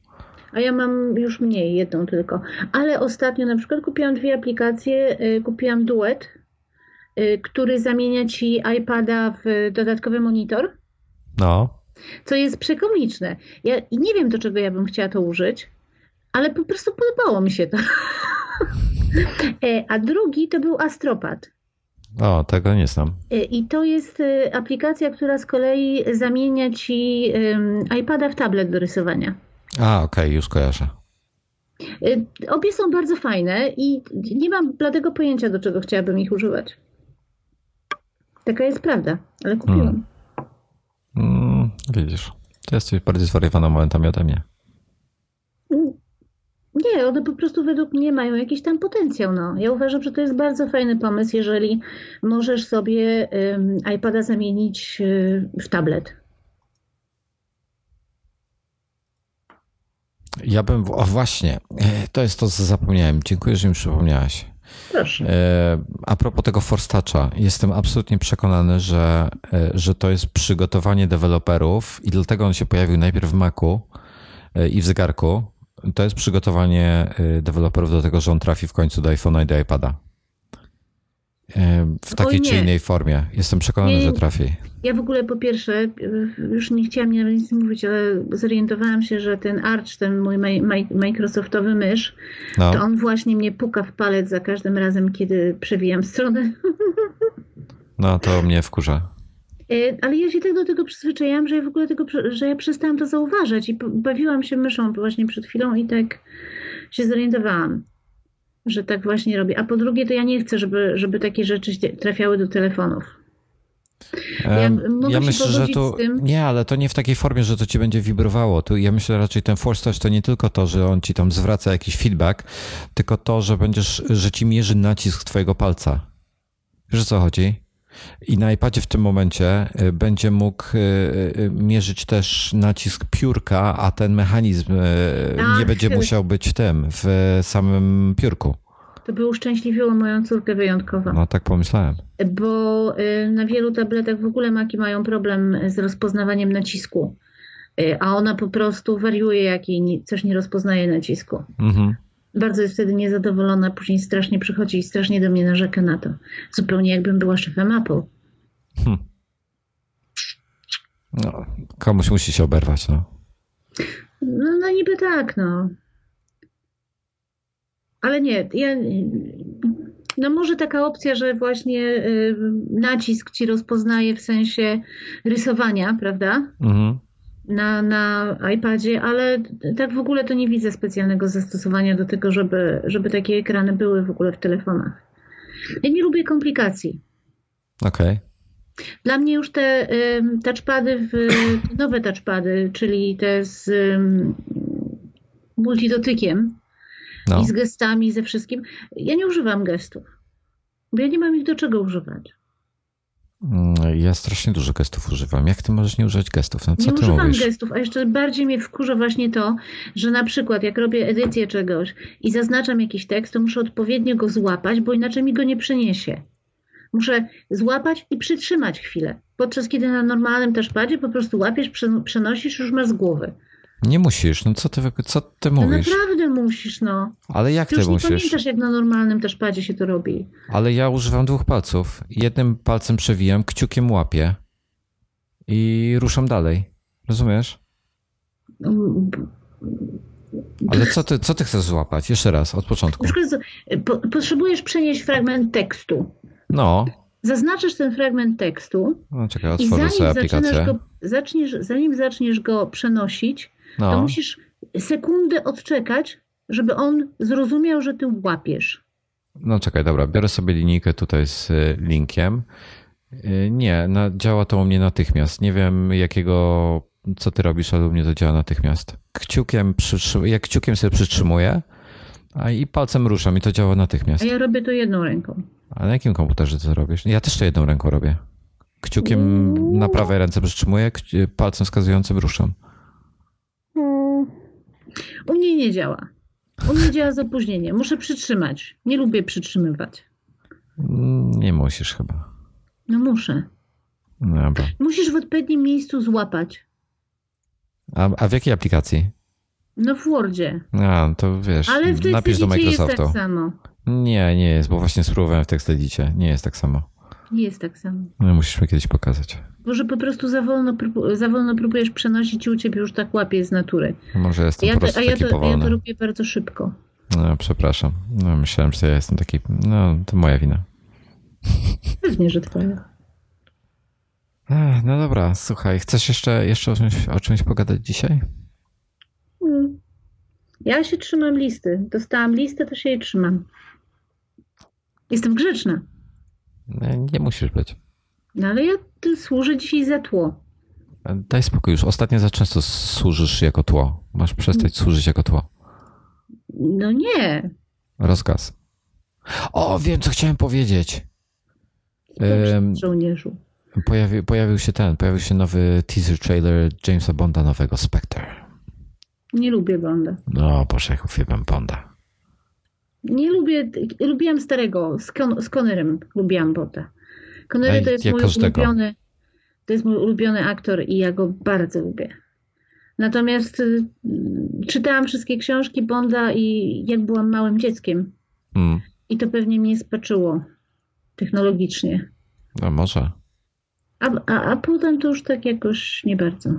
A ja mam już mniej, jedną tylko. Ale ostatnio na przykład kupiłam dwie aplikacje. Y, kupiłam Duet, y, który zamienia ci iPada w dodatkowy monitor. No. Co jest przekomiczne. Ja nie wiem, do czego ja bym chciała to użyć, ale po prostu podobało mi się to. E, a drugi to był Astropad. O, tego nie znam. E, I to jest e, aplikacja, która z kolei zamienia ci iPada w tablet do rysowania. A, okej, okay, już kojarzę. Obie są bardzo fajne i nie mam bladego pojęcia, do czego chciałabym ich używać. Taka jest prawda, ale kupiłam. Hmm. Mm, widzisz, to jesteś bardziej zwariowana momentami ode mnie. Nie, nie, one po prostu według mnie mają jakiś tam potencjał. No. Ja uważam, że to jest bardzo fajny pomysł, jeżeli możesz sobie iPada zamienić y, w tablet. Ja bym, o właśnie, e, to jest to, co zapomniałem. Dziękuję, że mi przypomniałaś. Proszę. E, a propos tego Forstacza, jestem absolutnie przekonany, że, e, że to jest przygotowanie deweloperów i dlatego on się pojawił najpierw w Macu i w zegarku. To jest przygotowanie deweloperów do tego, że on trafi w końcu do iPhone'a i do iPada. W takiej czy innej formie. Jestem przekonany, nie, że trafi. Ja w ogóle po pierwsze, już nie chciałam nawet nic mówić, ale zorientowałam się, że ten Arch, ten mój Microsoftowy mysz, no. to on właśnie mnie puka w palec za każdym razem, kiedy przewijam stronę. No to mnie wkurza. E, ale ja się tak do tego przyzwyczaiłam, że ja w ogóle tego, że ja przestałam to zauważać i bawiłam się myszą właśnie przed chwilą i tak się zorientowałam że tak właśnie robię. A po drugie, to ja nie chcę, żeby, żeby takie rzeczy trafiały do telefonów. Ja, ja myślę, że to. Nie, ale to nie w takiej formie, że to ci będzie wibrowało. Tu ja myślę raczej ten force touch to nie tylko to, że on ci tam zwraca jakiś feedback, tylko to, że będziesz, że ci mierzy nacisk twojego palca. Wiesz o co chodzi? I na iPadzie w tym momencie y, będzie mógł y, y, mierzyć też nacisk piórka, a ten mechanizm Ach. nie będzie musiał być w tym, w samym piórku. To by uszczęśliwiło moją córkę wyjątkowo. No tak pomyślałem. Bo na wielu tabletach w ogóle maki mają problem z rozpoznawaniem nacisku. A ona po prostu wariuje, jak jej coś nie rozpoznaje nacisku. Mhm bardzo jest wtedy niezadowolona, później strasznie przychodzi i strasznie do mnie narzeka na to. Zupełnie jakbym była szefem Apple. Hmm. No, komuś musi się oberwać, no. No, no niby tak, no. Ale nie, ja, no może taka opcja, że właśnie y, nacisk ci rozpoznaje w sensie rysowania, prawda? Mhm na, na iPadzie, ale tak w ogóle to nie widzę specjalnego zastosowania do tego, żeby, żeby takie ekrany były w ogóle w telefonach. Ja nie lubię komplikacji. Okej. Okay. Dla mnie już te um, touchpady, w, nowe touchpady, czyli te z um, multidotykiem no. i z gestami, ze wszystkim, ja nie używam gestów, bo ja nie mam ich do czego używać. Mm, ja strasznie dużo gestów używam. Jak ty możesz nie używać gestów? No, co nie ty używam mówisz? gestów, a jeszcze bardziej mnie wkurza właśnie to, że na przykład jak robię edycję czegoś i zaznaczam jakiś tekst, to muszę odpowiednio go złapać, bo inaczej mi go nie przeniesie. Muszę złapać i przytrzymać chwilę. Podczas kiedy na normalnym touchpadzie po prostu łapiesz, przenosisz, już masz z głowy. Nie musisz, no co ty, co ty mówisz? No naprawdę musisz, no. Ale jak ty, ty już musisz? nie pamiętasz, jak na normalnym też padzie się to robi. Ale ja używam dwóch palców. Jednym palcem przewijam, kciukiem łapię i ruszam dalej. Rozumiesz? Ale co ty, co ty chcesz złapać? Jeszcze raz, od początku. Potrzebujesz przenieść fragment tekstu. No. Zaznaczasz ten fragment tekstu. No czekaj, otworzę sobie aplikację. Go, zaczniesz, zanim zaczniesz go przenosić, no. to musisz sekundę odczekać, żeby on zrozumiał, że ty łapiesz. No czekaj, dobra, biorę sobie linijkę tutaj z y, linkiem. Y, nie, na, działa to u mnie natychmiast. Nie wiem jakiego, co ty robisz, ale u mnie to działa natychmiast. Kciukiem, jak kciukiem sobie przytrzymuję a i palcem ruszam i to działa natychmiast. A ja robię to jedną ręką. A na jakim komputerze to robisz? Ja też to jedną ręką robię. Kciukiem na prawej ręce przytrzymuję, palcem wskazującym ruszam. U mnie nie działa. U mnie działa z opóźnieniem. Muszę przytrzymać. Nie lubię przytrzymywać. Nie musisz chyba. No muszę. Dobra. Musisz w odpowiednim miejscu złapać. A, a w jakiej aplikacji? No w Wordzie. A, to wiesz, Ale w napisz do Microsoftu. jest tak samo. Nie, nie jest, bo właśnie spróbowałem w TextEdicie. Nie jest tak samo. Nie jest tak samo. No, musisz mi kiedyś pokazać. Może po prostu za wolno, za wolno próbujesz przenosić i u ciebie już tak łapie z natury. Może jestem ja po prostu a ja to, powolny. ja to robię bardzo szybko. No, przepraszam. No, myślałem, że ja jestem taki... No, to moja wina. Pewnie, że twoja. No dobra, słuchaj, chcesz jeszcze, jeszcze o, czymś, o czymś pogadać dzisiaj? Hmm. Ja się trzymam listy. Dostałam listę, to się jej trzymam. Jestem grzeczna. Nie, nie musisz być. No ale ja służę dzisiaj za tło. Daj spokój już. Ostatnio za często służysz jako tło. Masz przestać służyć jako tło. No nie. Rozkaz. O, wiem, co chciałem powiedzieć. Żołnierzu. Pojawi, pojawił się ten, pojawił się nowy teaser trailer Jamesa Bonda nowego, Spectre. Nie lubię Bonda. No, Boże, jak uwielbiam Bonda. Nie lubię, lubiłem starego, z, Con z Connerem lubiłam Bonda. Connery to jest mój każdego. ulubiony, to jest mój ulubiony aktor i ja go bardzo lubię. Natomiast y, czytałam wszystkie książki Bonda i jak byłam małym dzieckiem. Mm. I to pewnie mnie spaczyło technologicznie. No może. A, a, a potem to już tak jakoś nie bardzo.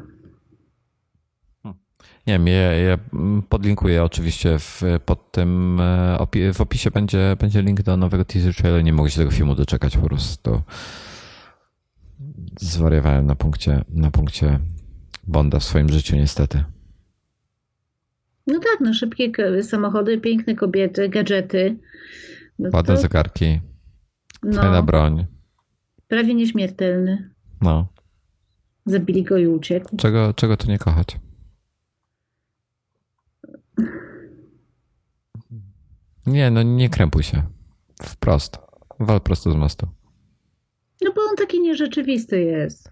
Nie wiem, ja, ja podlinkuję oczywiście w, pod tym, e, w opisie będzie, będzie link do nowego teaser trailer. Nie mogę się tego filmu doczekać po prostu. Zwariowałem na punkcie, na punkcie Bonda w swoim życiu niestety. No tak, no szybkie samochody, piękne kobiety, gadżety. No Ładne to... zegarki, no, fajna broń. Prawie nieśmiertelny. No. Zabili go i uciekł. Czego, czego tu nie kochać? Nie, no nie krępuj się. Wprost. Wal prosto z mostu. No bo on taki nierzeczywisty jest.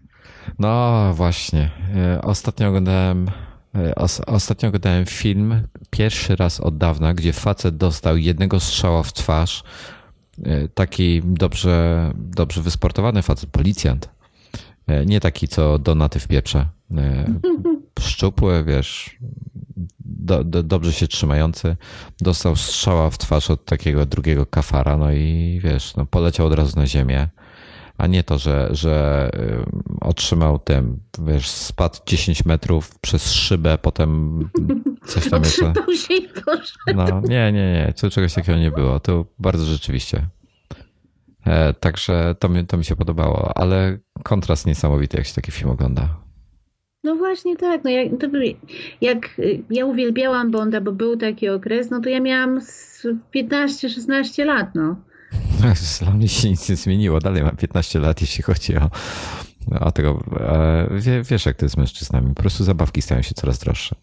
No właśnie. E, ostatnio oglądałem e, ostatnio oglądałem film pierwszy raz od dawna, gdzie facet dostał jednego strzała w twarz. E, taki dobrze, dobrze wysportowany facet, policjant. Nie taki, co donaty w pieprze. Szczupły, wiesz, do, do, dobrze się trzymający. Dostał strzała w twarz od takiego drugiego kafara, no i wiesz, no poleciał od razu na ziemię a nie to, że, że y, otrzymał ten, wiesz, spadł 10 metrów przez szybę, potem coś tam jeszcze. No, nie, nie, nie, to czegoś takiego nie było. To bardzo rzeczywiście. E, także to mi, to mi się podobało, ale kontrast niesamowity, jak się taki film ogląda. No właśnie tak. No jak, to, jak ja uwielbiałam Bonda, bo był taki okres, no to ja miałam 15-16 lat, no. Dla mnie się nic nie zmieniło. Dalej mam 15 lat, jeśli chodzi o, o tego. Wie, wiesz, jak to jest z mężczyznami. Po prostu zabawki stają się coraz droższe.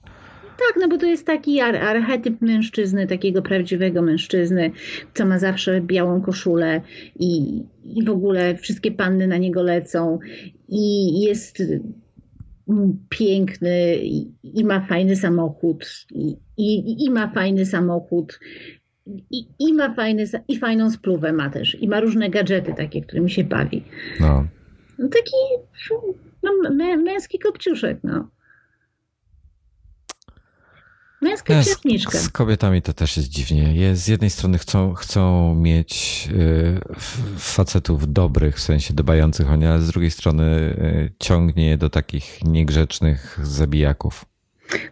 Tak, no bo to jest taki ar archetyp mężczyzny, takiego prawdziwego mężczyzny, co ma zawsze białą koszulę i, i w ogóle wszystkie panny na niego lecą i jest piękny i, ma fajny samochód i, i, i, ma fajny samochód i, i ma fajny, i fajną spluwę ma też. I ma różne gadżety takie, którymi się bawi. No. no taki no, mę, męski kopciuszek, no. Z, z, kobietami to też jest dziwnie. Jest, z jednej strony chcą, chcą mieć y, facetów dobrych, w sensie dbających o nie, ale z drugiej strony y, ciągnie je do takich niegrzecznych zabijaków.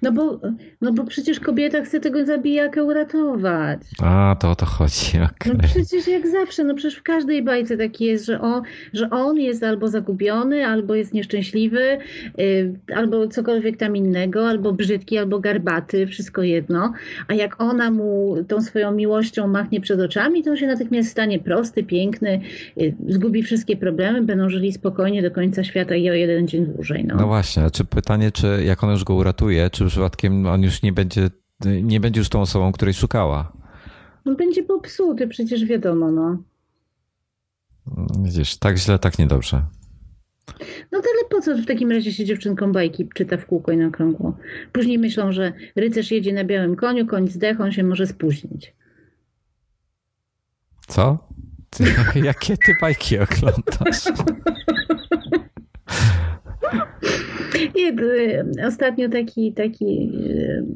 No bo, no bo przecież kobieta chce tego zabijaka uratować. A, to o to chodzi. Okay. No przecież jak zawsze, no przecież w każdej bajce tak jest, że on, że on jest albo zagubiony, albo jest nieszczęśliwy, yy, albo cokolwiek tam innego, albo brzydki, albo garbaty, wszystko jedno. A jak ona mu tą swoją miłością machnie przed oczami, to on się natychmiast stanie prosty, piękny, yy, zgubi wszystkie problemy, będą żyli spokojnie do końca świata i o jeden dzień dłużej. No, no właśnie, czy pytanie, czy jak ona już go uratuje, czy przypadkiem on już nie będzie, nie będzie już tą osobą, której szukała? On będzie popsuty, przecież wiadomo, no. Widzisz, tak źle, tak niedobrze. No to ale po co w takim razie się dziewczynką bajki czyta w kółko i na krągło? Później myślą, że rycerz jedzie na białym koniu, koń zdech, on się może spóźnić. Co? Ty, jakie ty bajki oglądasz? Y, ostatnio taki, taki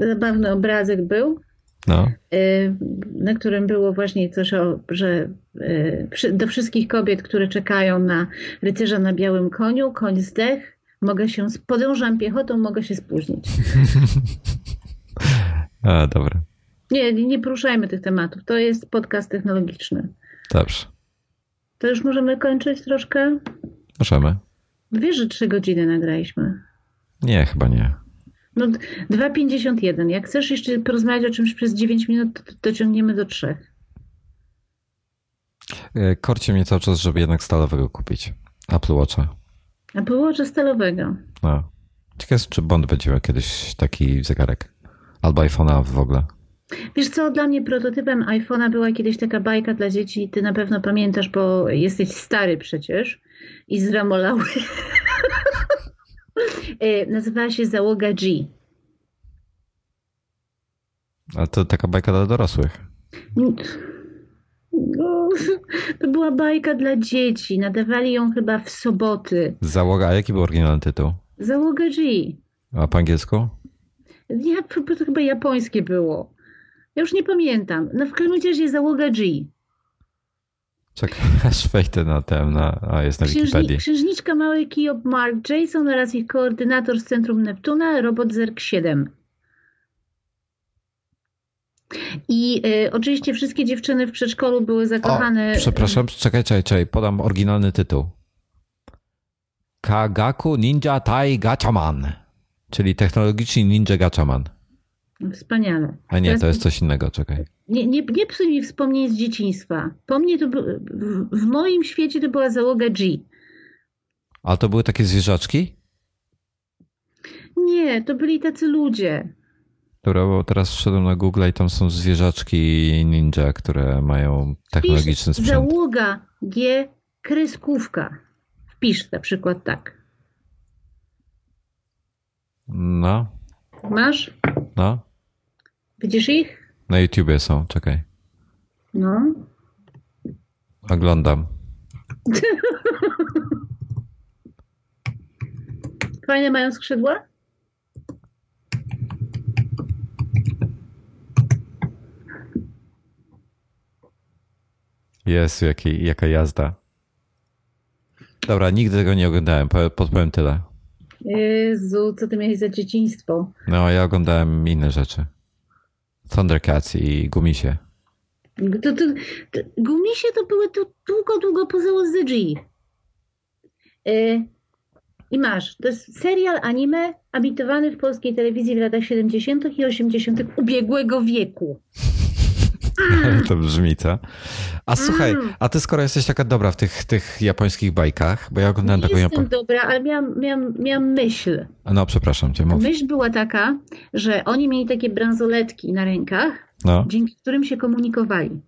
y, zabawny obrazek był, no. Y, na którym było właśnie coś o, że do wszystkich kobiet, które czekają na rycerza na białym koniu, koń zdech, mogę się, podążam piechotą, mogę się spóźnić. A, dobra. Nie, nie poruszajmy tych tematów. To jest podcast technologiczny. Dobrze. To już możemy kończyć troszkę? Możemy. Wiesz, że trzy godziny nagraliśmy. Nie, chyba nie. No 2,51. Jak chcesz jeszcze porozmawiać o czymś przez 9 minut, to dociągniemy do 3. E, korci mnie cały czas, żeby jednak stalowego kupić. Apple Watcha. Apple Watcha stalowego. No. Ciekawe, czy Bond będzie miał kiedyś taki zegarek. Albo iPhone'a w ogóle. Wiesz co, dla mnie prototypem iPhone'a była kiedyś taka bajka dla dzieci, ty na pewno pamiętasz, bo jesteś stary przecież i zramolały. E, nazywała się Załoga G. A to taka bajka dla dorosłych. No, to była bajka dla dzieci. Nadawali ją chyba w soboty. Załoga, a jaki był oryginalny tytuł? Załoga G. A po angielsku? Ja, to chyba japońskie było. Ja już nie pamiętam. No w każdym razie załoga G. Czekaj, aż wejdę na tem, na, a jest na Księżni, Wikipedii. księżniczka Mały Kijop Mark Jason oraz ich koordynator z Centrum Neptuna, robot Zerk 7. I y, oczywiście wszystkie dziewczyny w przedszkolu były zakochane. O, przepraszam, czekaj, czekaj, czekaj, podam oryginalny tytuł. Kagaku Ninja Tai Gachaman, czyli technologiczny ninja gachaman. Wspaniale. A nie, Teraz- to jest coś innego, czekaj. Nie, nie, nie psuj mi wspomnień z dzieciństwa. Po mnie to w, w moim świecie to była załoga G. A to były takie zwierzaczki? Nie, to byli tacy ludzie. Dobra, bo teraz wszedłem na Google i tam są zwierzaczki ninja, które mają technologiczny Wpisz sprzęt. Załoga G kreskówka. Wpisz na przykład tak. No, Masz? no. Widzisz ich? Na YouTubie są, czekaj. No. Oglądam. Fajne mają skrzydła? Jest, jaki, jaka jazda. Dobra, nigdy tego nie oglądałem, po- podpowiem tyle. Jezu, co ty miałeś za dzieciństwo? No, ja oglądałem inne rzeczy. Thundercats i Gumisie. To, to, to, gumisie to były tu długo, długo po załodze G. Y, I masz, to jest serial anime emitowany w polskiej telewizji w latach 70. i 80. ubiegłego wieku. To brzmi, co? A słuchaj, Mm. a ty skoro jesteś taka dobra w tych, tych japońskich bajkach, bo ja oglądałem Nie taką jestem japońską... dobra, ale miałam, miałam, miałam myśl. No, przepraszam cię, mów. Myśl była taka, że oni mieli takie bransoletki na rękach, No, dzięki którym się komunikowali.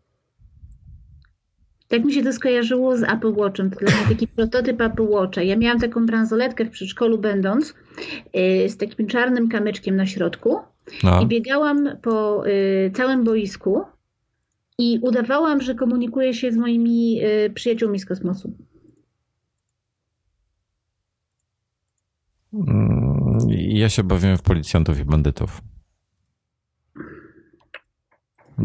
Tak mi się to skojarzyło z Apple Watchem. To dla mnie taki prototyp Apple Watcha. Ja miałam taką bransoletkę w przedszkolu będąc yy, z takim czarnym kamyczkiem na środku no. i biegałam po yy, całym boisku i udawałam, że komunikuję się z moimi yy, przyjaciółmi z kosmosu. Mm, Ja się bawiłem w policjantów i bandytów.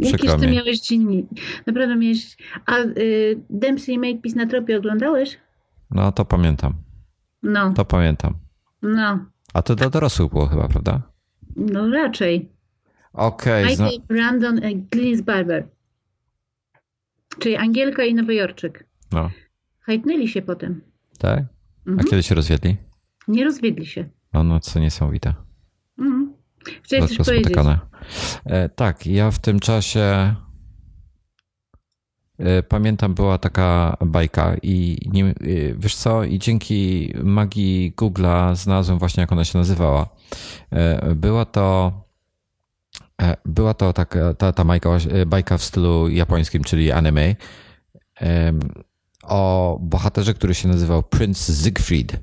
Przykro ty mi. miałeś dziennik? Naprawdę miałeś... A yy, Dempsey i Makepeace na tropie oglądałeś? No, to pamiętam. No, To pamiętam. no, A to dla dorosłych było chyba, prawda? no raczej. Okej, zna... Michael Brandon i Glynis Barber. Czyli Angielka i Nowojorczyk. no, Hajtnęli się potem. tak? A Mhm. kiedy się rozwiedli? Nie rozwiedli się. No, no, co niesamowite. Mhm. Chciałeś coś powiedzieć? E, tak, ja w tym czasie e, pamiętam, była taka bajka i nie, e, wiesz co, i dzięki magii Google'a znalazłem właśnie, jak ona się nazywała. E, była to była to taka, ta, ta bajka, właśnie- bajka w stylu japońskim, czyli anime, o bohaterze, który się nazywał Prince Siegfried.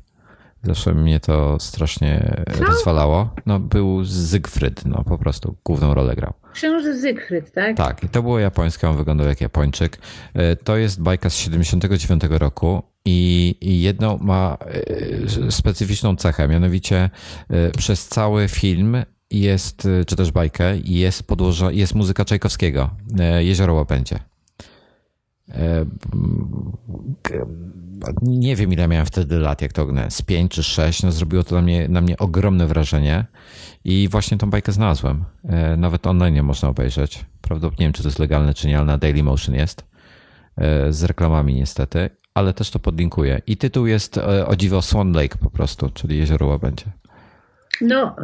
Zawsze mnie to strasznie rozwalało. No, był Siegfried, no po prostu główną rolę grał. Książę Zygfryd, tak? Tak, i to było japońskie, on wyglądał jak Japończyk. E, To jest bajka z 79 roku i i jedną ma e, specyficzną cechę, mianowicie e, przez cały film jest, e, czy też bajkę, jest, podłoża, jest muzyka Czajkowskiego, e, Jezioro Łapędzie. E, k- Nie wiem, ile miałem wtedy lat, jak to oglądałem, z 5 czy 6. No, zrobiło to na mnie, na mnie ogromne wrażenie i właśnie tą bajkę znalazłem. Nawet online można obejrzeć. Prawdopodobnie nie wiem, czy to jest legalne, czy nie, ale na Daily Motion jest. Z reklamami niestety, ale też to podlinkuję. I tytuł jest o dziwo Swan Lake po prostu, czyli Jezioro Łabędzie. No,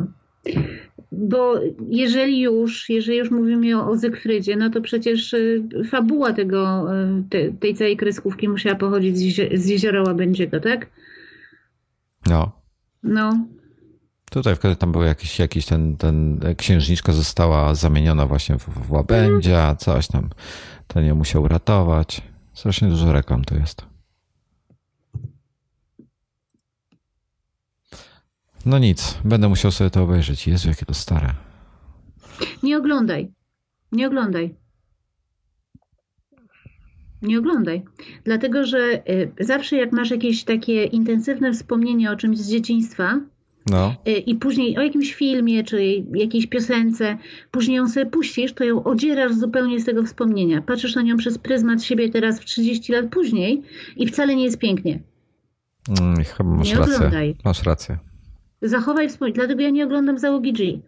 bo jeżeli już, jeżeli już mówimy o, o Zygfrydzie, no to przecież y, fabuła tego, y, te, tej całej kreskówki musiała pochodzić z, jeziora, z jeziora Łabędziego, tak? No, No, Tutaj tam był jakiś, jakiś ten, ten księżniczka została zamieniona właśnie w, w łabędzia, coś tam. To nie musiał ratować. Strasznie dużo reklam to jest. No nic, będę musiał sobie to obejrzeć. Jezu, jakie to stare. Nie oglądaj. Nie oglądaj. Nie oglądaj. Dlatego, że y, zawsze jak masz jakieś takie intensywne wspomnienie o czymś z dzieciństwa, no. Y, i później o jakimś filmie czy jakiejś piosence, później ją sobie puścisz, to ją odzierasz zupełnie z tego wspomnienia. Patrzysz na nią przez pryzmat siebie teraz w 30 lat później i wcale nie jest pięknie. Mm, chyba masz nie rację. Oglądaj. Masz rację. Zachowaj wspomnienie. Dlatego ja nie oglądam załogi G.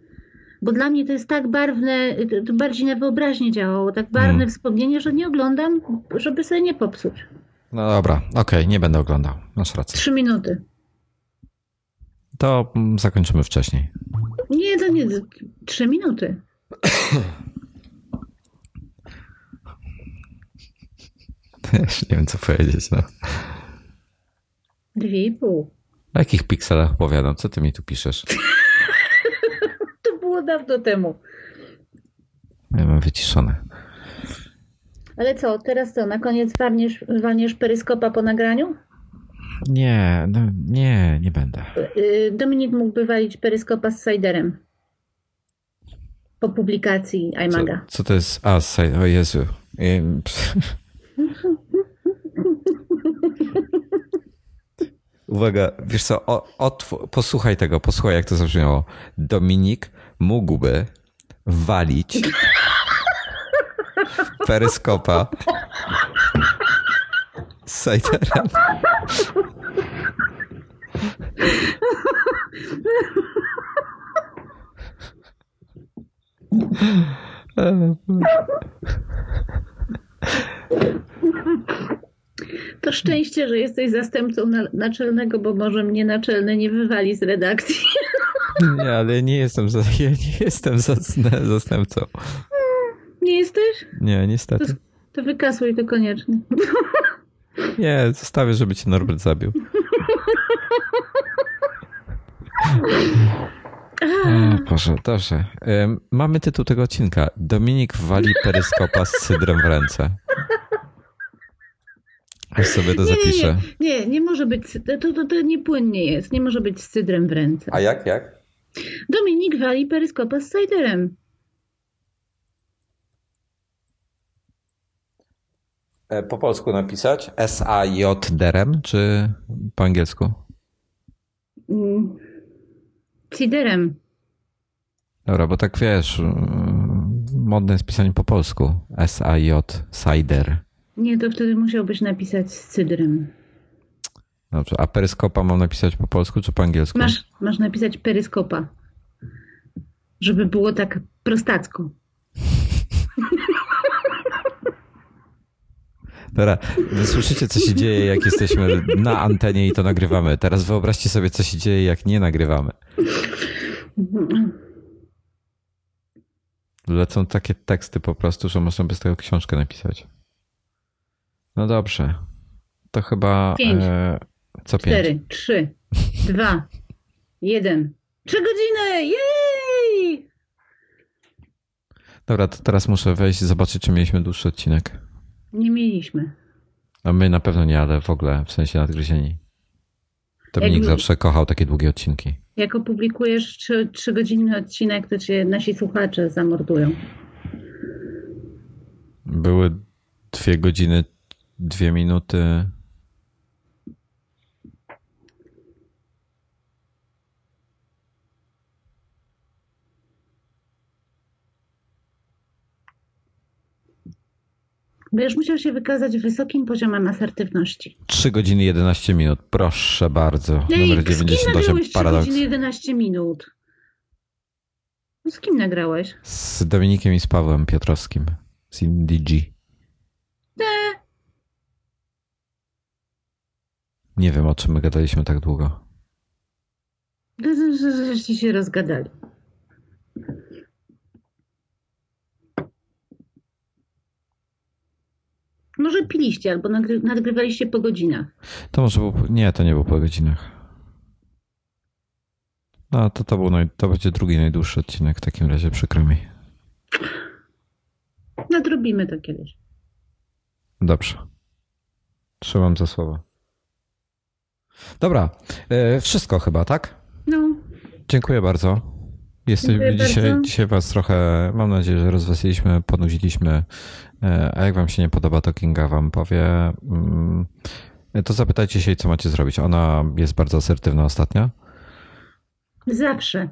Bo dla mnie to jest tak barwne, to bardziej na wyobraźnię działało, tak barwne hmm. wspomnienie, że nie oglądam, żeby sobie nie popsuć. No dobra, okej, okay, nie będę oglądał. Masz rację. Trzy minuty. To zakończymy wcześniej. Nie, to nie. Trzy minuty. nie wiem, co powiedzieć. No. Dwie i pół. O jakich pikselach opowiadam? Co ty mi tu piszesz? to było dawno temu. Ja mam wyciszone. Ale co, teraz co? Na koniec warniesz, warniesz peryskopa po nagraniu? Nie, no nie, nie będę. Y, Dominik mógłby walić peryskopa z Siderem. Po publikacji iMaga. Co, co to jest? A, Sider, o Jezu. Uwaga, wiesz co, o, posłuchaj tego, posłuchaj jak to zabrzmiało. Dominik mógłby walić peryskopa z. To szczęście, że jesteś zastępcą naczelnego, bo może mnie naczelny nie wywali z redakcji. Nie, ale nie jestem, za, ja nie jestem zastępcą. Nie jesteś? Nie, niestety. To, to wykasuj to koniecznie. Nie, zostawię, żeby cię Norbert zabił. O, Boże, dobrze. Mamy tytuł tego odcinka. Dominik wali peryskopa z cydrem w ręce. Aż sobie to zapiszę. Nie, nie, nie, nie może być, to, to, to niepłynnie jest, nie może być z cydrem w ręce. A jak, jak? Dominik wali peryskopa z ciderem. E, po polsku napisać? S-A-J-D-R-M, czy po angielsku? Mm. Ciderem. Dobra, bo tak wiesz, mm, modne jest pisanie po polsku. S-A-J, cider. Nie, to wtedy musiałbyś napisać z cydrem. Dobrze, a peryskopa mam napisać po polsku czy po angielsku? Masz, masz napisać peryskopa. Żeby było tak prostacko. Dobra, słyszycie, co się dzieje, jak jesteśmy na antenie i to nagrywamy. Teraz wyobraźcie sobie, co się dzieje, jak nie nagrywamy. Lecą takie teksty po prostu, że można by z tego książkę napisać. No dobrze. To chyba. Pięć. E, co cztery, pięć? trzy, dwa, jeden. Trzy godziny! Jej! Dobra, to teraz muszę wejść i zobaczyć, czy mieliśmy dłuższy odcinek. Nie mieliśmy. No my na pewno nie, ale w ogóle w sensie nadgryzieni. Dominik Jak... zawsze kochał takie długie odcinki. Jak opublikujesz trzy, trzygodzinny odcinek, to cię nasi słuchacze zamordują. Były dwie godziny, dwie minuty. Będziesz musiał się wykazać wysokim poziomem asertywności. 3 godziny 11 minut, proszę bardzo. Ej, Numer 98 Paradox. 3 godziny 11 minut. No z kim nagrałeś? Z Dominikiem i z Pawłem Piotrowskim. Z IndieG. Te. Nie wiem, o czym my gadaliśmy tak długo. Żeście się rozgadali. Może piliście albo nagry nagrywaliście po godzinach. To może było. Nie, to nie było po godzinach. No to to, był naj, to będzie drugi najdłuższy odcinek w takim razie, przykro mi. Nadrobimy to kiedyś. Dobrze. Trzymam za słowo. Dobra, e, wszystko chyba, tak? No, Dziękuję bardzo. Jesteś, Dziękuję dzisiaj, bardzo. dzisiaj was trochę, mam nadzieję, że rozweseliliśmy, ponudziliśmy. E, A jak wam się nie podoba, to Kinga wam powie. Mm, To zapytajcie się, co macie zrobić. Ona jest bardzo asertywna ostatnio. zawsze.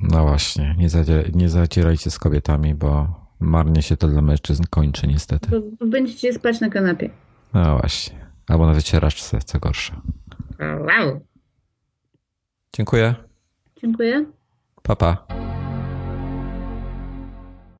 No właśnie, nie, zadzie, nie zacierajcie z kobietami, bo marnie się to dla mężczyzn kończy niestety. Bo będziecie spać na kanapie. No właśnie. Albo na wycieraczce, co gorsze. Wow. Dziękuję. Dziękuję. Pa, pa.